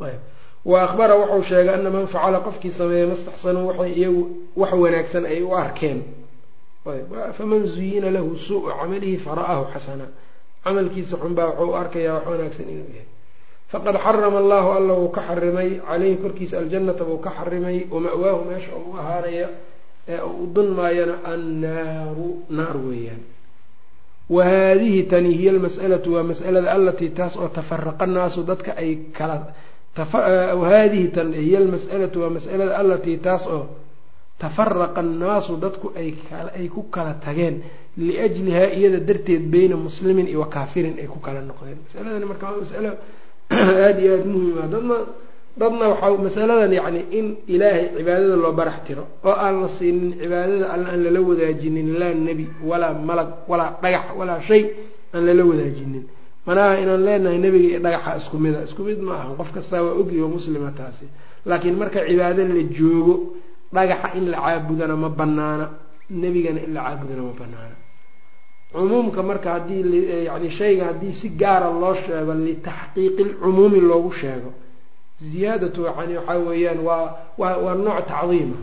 ah ayb. Wa akhbara wuxuu sheegay ana man facala qofkii sameeyey mastaxsanuu waxay iyagu wax wanaagsan ay u arkeen. Faman zuyina lahu suu camalihi fara'ahu xasana. Camalkiisa xunbaa wuxuu u arkayaa wax wanaagsan inuu yahay faqad xarama allahu alla wuu ka xarimay caleyhi korkiisa aljannata buu ka xarimay wama'waahu meesha uu u ahaanaya ee uu dunmaayana annaaru naar weeyaan. Wa haadihi tani hiya almas'alatu waa mas'alada alatii taas oo tafaraqa naasu dadka ay kala haadihi tan hiya almas'alatu waa mas'alada alatii taas oo tafaraqa annaasu dadku ay ku kala tageen liajlihaa iyada darteed beyna muslimin iyo wakaafirin ay ku kala noqdeen. Masaladani marka waa masalo aada iyo aada muhiim ah. Dadna dadna waxaa masaladan yacni in ilaahay cibaadada loo barax tiro oo aan la siinin cibaadada alla aan lala wadaajinin laa nebi walaa malag walaa dhagax walaa shay aan lala wadaajinin. Manaha inaan leenahay nebiga iyo dhagaxa isku mida. Isku mid ma aha. Qof kastaa waa ogyaho muslima taasi. Laakiin marka cibaado la joogo dhagaxa in la caabudana ma banaana nebigana in la caabudana ma banaana cumuumka marka haddii yani shayga haddii si gaara loo sheego litaxqiiqi lcumuumi loogu sheego ziyaadatu yani waxaa weeyaan waa waa waa nooc tacdiima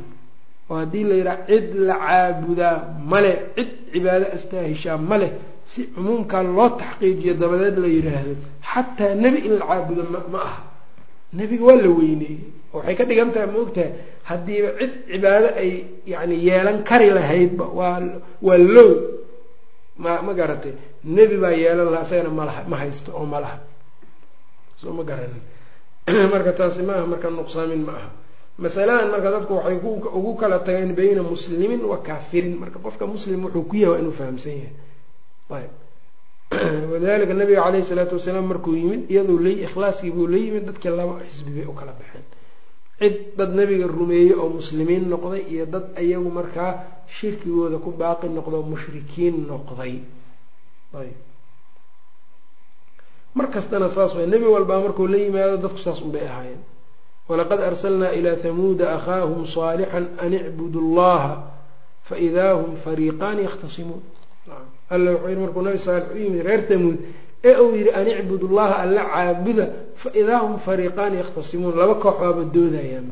oo haddii la yidhaha cid la caabudaa male cid cibaado astaahishaa male si cumuumkaa loo taxqiijiyo dabadeed la yidhaahdo xataa nebi in la caabudo ma aha. Nebiga waa la weyneeyey. Waxay ka dhigan tahay ma ogtahay haddiiba cid cibaado ay yani yeelan kari lahaydba waa waa low ma ma garatay nebi baa yeelan lahaa isagana malaha ma haysto oo ma laha. Soo ma garanin [clears throat] marka taasi maaha marka nuqsaamin ma aha. Masaladan marka dadku waxay ugu kala tageen beyna muslimin wa kaafirin. Marka qofka muslim wuxuu ku yahay waa inuu fahamsan yahay. Ayb [clears throat] walidalika nabiga caleyhi salaatu wasalaam markuu yimid iyadoo l ikhlaaskii buu la yimid dadkii laba xisbi bay u kala baxeen. Cid dad nabiga rumeeyey oo muslimiin noqday iyo dad ayagu markaa shirkigooda ku baaqi noqdo mushrikiin noqday. Mar kastana saas way nebi walbaa markuu la yimaado dadku saas unbay ahaayeen. Walaqad arsalnaa ilaa hamuuda akhaahum saalixan an icbudu llaha faidaa hum fariiqaani yakhtasimuun alla wuxuu yihi markuu nabi saalix u yimid reer hamuud ee uu yihi an icbud llaha alla caabuda faidaa hum fariiqaani yakhtasimuun laba koox waaba doodayaan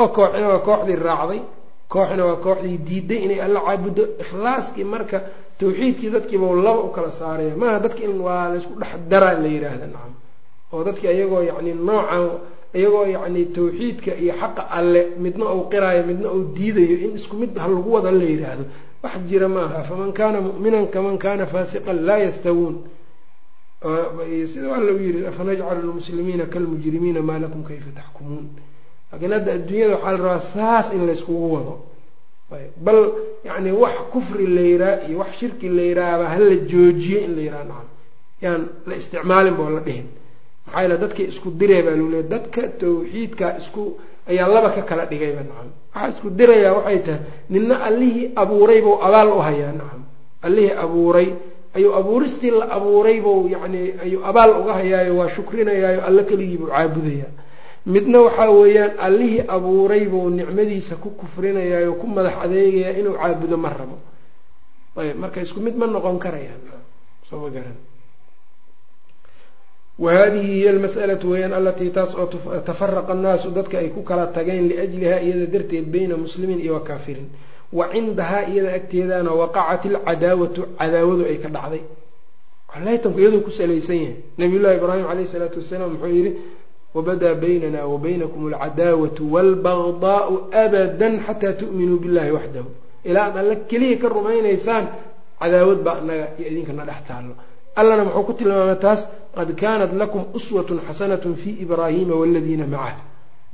oo kooxina waa kooxdii raacday kooxina waa kooxdii diiday inay alla caabudo ikhlaaskii marka tawxiidkii dadkiiba laba u kala saaraya. Maaha dadka in waa laysku dhex daraa la yidhaahda nacam oo dadki iyagoo yacni noocan iyagoo yacni tawxiidka iyo xaqa alle midna uu qiraayo midna uu diidayo in isku mid ha lagu wada la yidhaahdo wax jira maaha faman kaana mu'minan kaman kana faasiqan laa yastawuun. Sida alla u yiri afanajcalu lmuslimiina kalmujrimiina maa lakum kayfa taxkumuun laakiin hadda adduunyada waxaa la rabaa saas in layskugu wado. Bal yani wax kufri la yiraa iyo wax shirki la yiraahba hala joojiyo in la yiraa nacam. Yaan la isticmaalin boo la dhihin. Maxaa yaele dadka isku diree baa lou leey dadka tawxiidka isku ayaa laba ka kala dhigayba nacam. Waxaa isku dirayaa waxay tahay nina allihii abuuray buu abaal u hayaa nacam. Allihii abuuray ayuu abuuristii la abuuray buu yacni ayuu abaal uga hayaayo waa shukrinayaayo alle keligii buu caabudayaa midna waxaa weeyaan allihii abuuray buu nicmadiisa ku kufrinayaayo ku madax adeegayaa inuu caabudo ma rabo. Ayb marka isku mid ma noqon karayaan. Soo ma garan. Wahadihi hiya almas'alatu weeyaan alatii taas oo tafaraqa annaasu dadka ay ku kala tageen liajliha iyada darteed bayna muslimiin iyo wa kaafirin. Wa cindahaa iyada agteedana waqacat ilcadaawatu cadaawadu ay ka dhacday. Laytanku iyaduu ku salaysan yahay. Nabiyullahi ibraahim caleyhi isalaatu wasalaam muxuu yidhi wabadaa baynana wa baynakum alcadaawatu waalbagdaau abadan xataa tu'minuu billahi waxdahu ilaa ad alle keliya ka rumaynaysaan cadaawad baa anaga iyo idinkana dhex taallo allana muxuu ku tilmaamay taas qad kaanat lakum uswatun xasanatun fii ibraahiima waladiina macah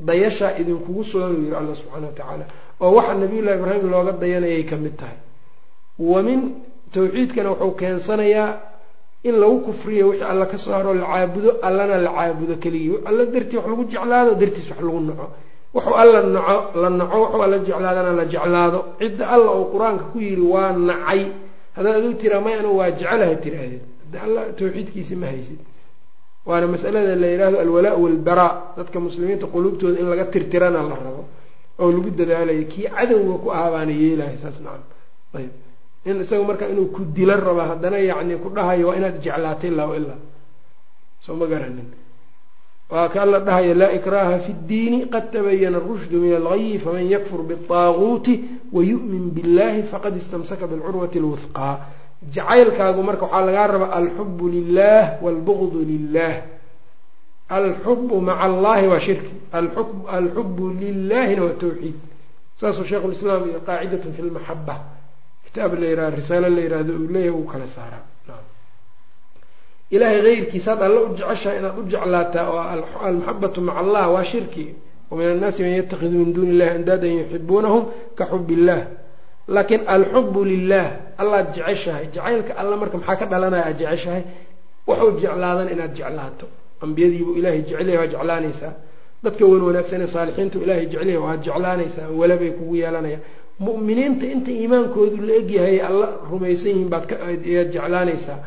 dayashaa idinkugu sugan uu yihi alla subxaana wa tacaala oo waxa nabiyullahi ibraahim looga dayanayay ka mid tahay wa min tawxiidkana wuxuu keensanayaa in lagu kufriyo wixii alla ka soo haro la caabudo allana la caabudo keligii alla dartii wax lagu jeclaado dartiis wax lagu naco. Wuxuu alla naco la naco wuxuu alla jeclaadana la jeclaado. Cidda alla uu qur'aanka ku yidhi waa nacay. Haddaad aduu tiraa may anu waa jecelaha tiraahdeed hadda alla tawxiidkiisi ma haysid. Waana masalada la yidhaahdo alwalaa walbaraa dadka muslimiinta quluubtooda in laga tirtirana la rabo oo lagu dadaalayo kii cadowga ku ahaa baana yeelahay saas nacam. Ayb in isaga marka inuu ku dila raba haddana yacni ku dhahayo waa inaad jeclaatay ilaa ilaa soo ma garanin waa ka alla dhahaya laa ikraha fi ddiini qad tabayana arushdu min algayi faman yakfur biالطaaguuti wayu'min biاllahi faqad istamsaka bilcurwati اlwuhqaa jacaylkaagu marka waxaa lagaa rabaa alxubu lilah wاlbugdu lilah alxubu maca allahi waa shirki alxubu lilahina waa tawxiid saasuu sheikhu lislaam iyo qaacidatun fi lmaxaba kitaab la yihah risaalo la yihahdo uu leeyahay uu kala saaraa. Ilaahay keyrkiisaad alla u jeceshahay inaad u jeclaataa oo almaxabatu maca allah waa shirki. Wamin annaasi man yatakhidu min duuni illahi andaadan yuxibuunahum ka xub illah laakiin alxubu lilah allaad jeceshahay jacaylka alla marka maxaa ka dhalanaya aad jeceshahay? Wuxuu jeclaadan inaad jeclaato. Ambiyadiibuu ilaahay jecelyahay waad jeclaanaysaa. Dadka wan wanaagsanee saalixiintu ilaahay jecelyahay waad jeclaanaysaa. Walabay kugu yeelanayaan mu'miniinta inta iimaankoodu la egyahay alla rumaysan yihiin baad ayaad jeclaanaysaa.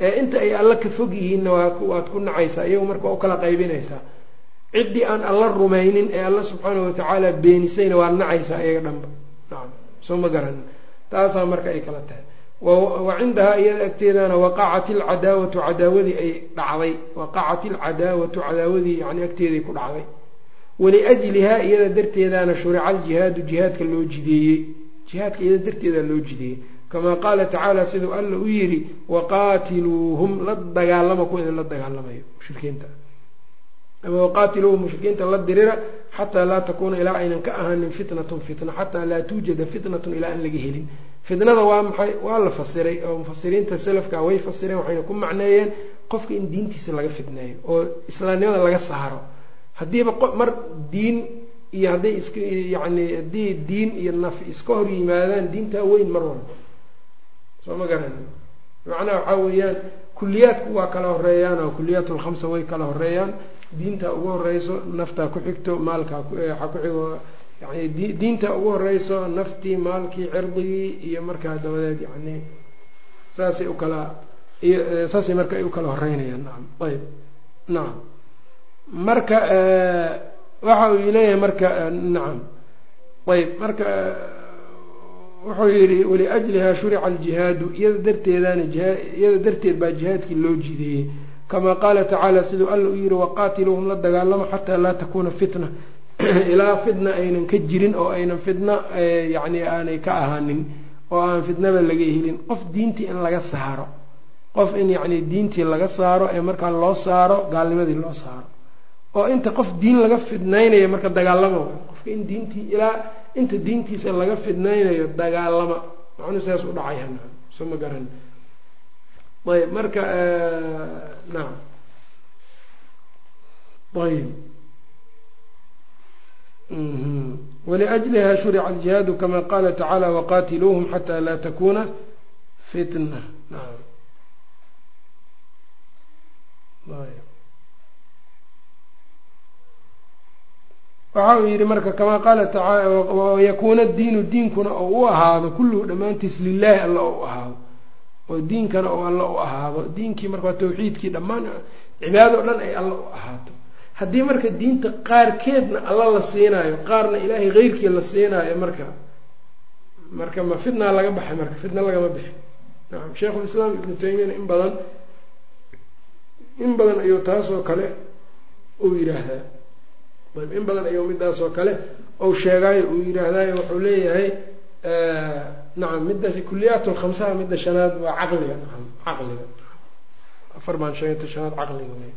Ee inta ay alla ka fog yihiinna waad ku nacaysaa iyagu marka u kala qaybinaysaa. Ciddii aan alla rumaynin ee alla subxaana watacaala beenisayna waad nacaysaa iyaga dhanba. Nacam soo ma garanin taasaa marka ay kala tahay. Wa cindahaa iyada agteedana waqacat ilcadaawatu cadaawadii ay dhacday. Waqacat ilcadaawatu cadaawadii yani agteeday ku dhacday waliajlihaa iyada darteedana shurica aljihaadu jihaadka loo jideeyey. Jihaadka iyada darteedaa loo jideeyey. Kamaa qaala tacaala siduu alla u yidhi waqaatiluuhum la dagaalama kuwa idin la dagaalamayo mushrikiinta. Ama waqaatiluuhum mushrikiinta la dirira xataa laa takuuna ilaa aynan ka ahaanin fitnatun fitna xataa laa tuujada fitnatun ilaa aan laga helin. Fitnada waa maxay? Waa la fasiray oo mufasiriinta salafka way fasireen waxayna ku macneeyeen qofka in diintiisa laga fitneeyo oo islaamnimada laga saaro haddiiba mar diin iyo hadday isk yacni haddii diin iyo naf iska hor yimaadaan diintaa weyn mar walba soo ma garan. Macnaha waxaa weeyaan kuliyaadku waa kala horeeyaan oo kuliyaat lkhamsa way kala horeeyaan diinta ugu horeyso naftaa ku xigto maalkaa waxaa ku xigo yani diinta ugu horeyso naftii maalkii cirdigii iyo markaa dabadeed yani saasay u kala saasay marka ay u kala horeynayaan nacam ayb nacam marka waxa uu leeyahay marka nacam. Ayb marka wuxuu yihi waliajliha shurica aljihaadu. Iyada darteedana iyada darteed baa jihaadkii loo jideeyey. Kamaa qaala tacaala siduu alla u yihi waqaatiluuhum la dagaalamo xataa laa takuuna fitna. [clears throat] Ilaa fitna aynan ka jirin oo aynan fitna yani aanay ka ahaanin oo aan fitnaba laga helin. Qof diintii in laga saaro qof in yacni diintii laga saaro ee markaa loo saaro gaalnimadii loo saaro oo inta qof diin laga fidnaynayo marka dagaalama. Qofka in diintii ilaa inta diintiisa laga fidnaynayo dagaalama. Macnuu saas u dhacay hana soo ma garan. Ayb marka nacam ayb wliأjliha shurica aljihaadu kama qala tacaalى waqatiluuhm xata laa takuna fitna waxa uu yidhi marka kamaa qaala tacaala wayakuuna diinu diinkuna oo u ahaado kulluhu dhammaantiis lilaahi alla oo u ahaado. Oo diinkana oo alla u ahaado. Diinkii marka tawxiidkii dhammaan cibaado o dhan ay alla u ahaato. Haddii marka diinta qaarkeedna alla la siinaayo qaarna ilaahay keyrkii la siinaayo marka marka ma fitnaa laga baxay marka fitna lagama bixin. Nacam sheikhulislaam ibnu taymiyana in badan in badan ayuu taasoo kale uu yidhaahdaa in badan ayuu midaas oo kale ou sheegaayo uu yidhaahdayo wuxuu leeyahay nacam midda kuliyaat lkhamsaha midda shanaad waa caqliga nacam caqliga. Afar baan sheegata shanaad caqliga wey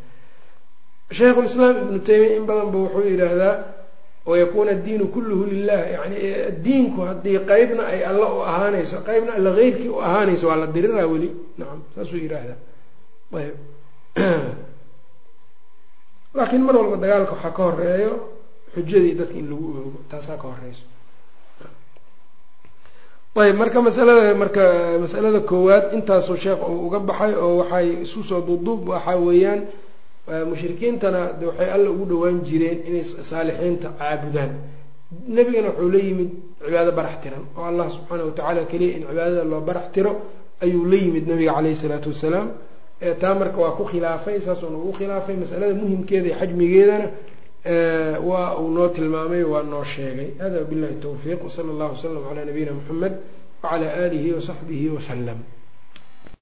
shaykhulislaam ibnu taymiya in badan ba wuxuu yidhaahdaa wayakuuna addiinu kulluhu lilah yani diinku haddii qeybna ay alla u ahaanayso qeybna alla keyrkii u ahaanayso waa la diriraa weli. Nacam saasuu yidhaahdaa. Ayb [clears throat] laakiin mar walba dagaalka waxaa ka horeeyo xujadii dadka in lagu oogo taasaa ka horeyso ayb marka masalada marka masalada koowaad intaasuu sheekh uu uga baxay oo waxay isu soo duuduub waxaa weeyaan mushrikiintana waxay alla ugu dhawaan jireen inay saalixiinta caabudaan. Nebigana wuxuu la yimid cibaado barax tiran oo allah subxaana watacaala keliya in cibaadada loo barax tiro ayuu la yimid nabiga caleyhi isalaatu wasalaam taa marka waa ku khilaafay saasuuna ugu khilaafay. Masalada muhimkeeda iyo xajmigeedana waa uu noo tilmaamay waa noo sheegay. Hada wabillahi towfiiq wsala allahu wasalam calaa nabiyina muxamed wacalaa aalihi wasaxbihi wasalam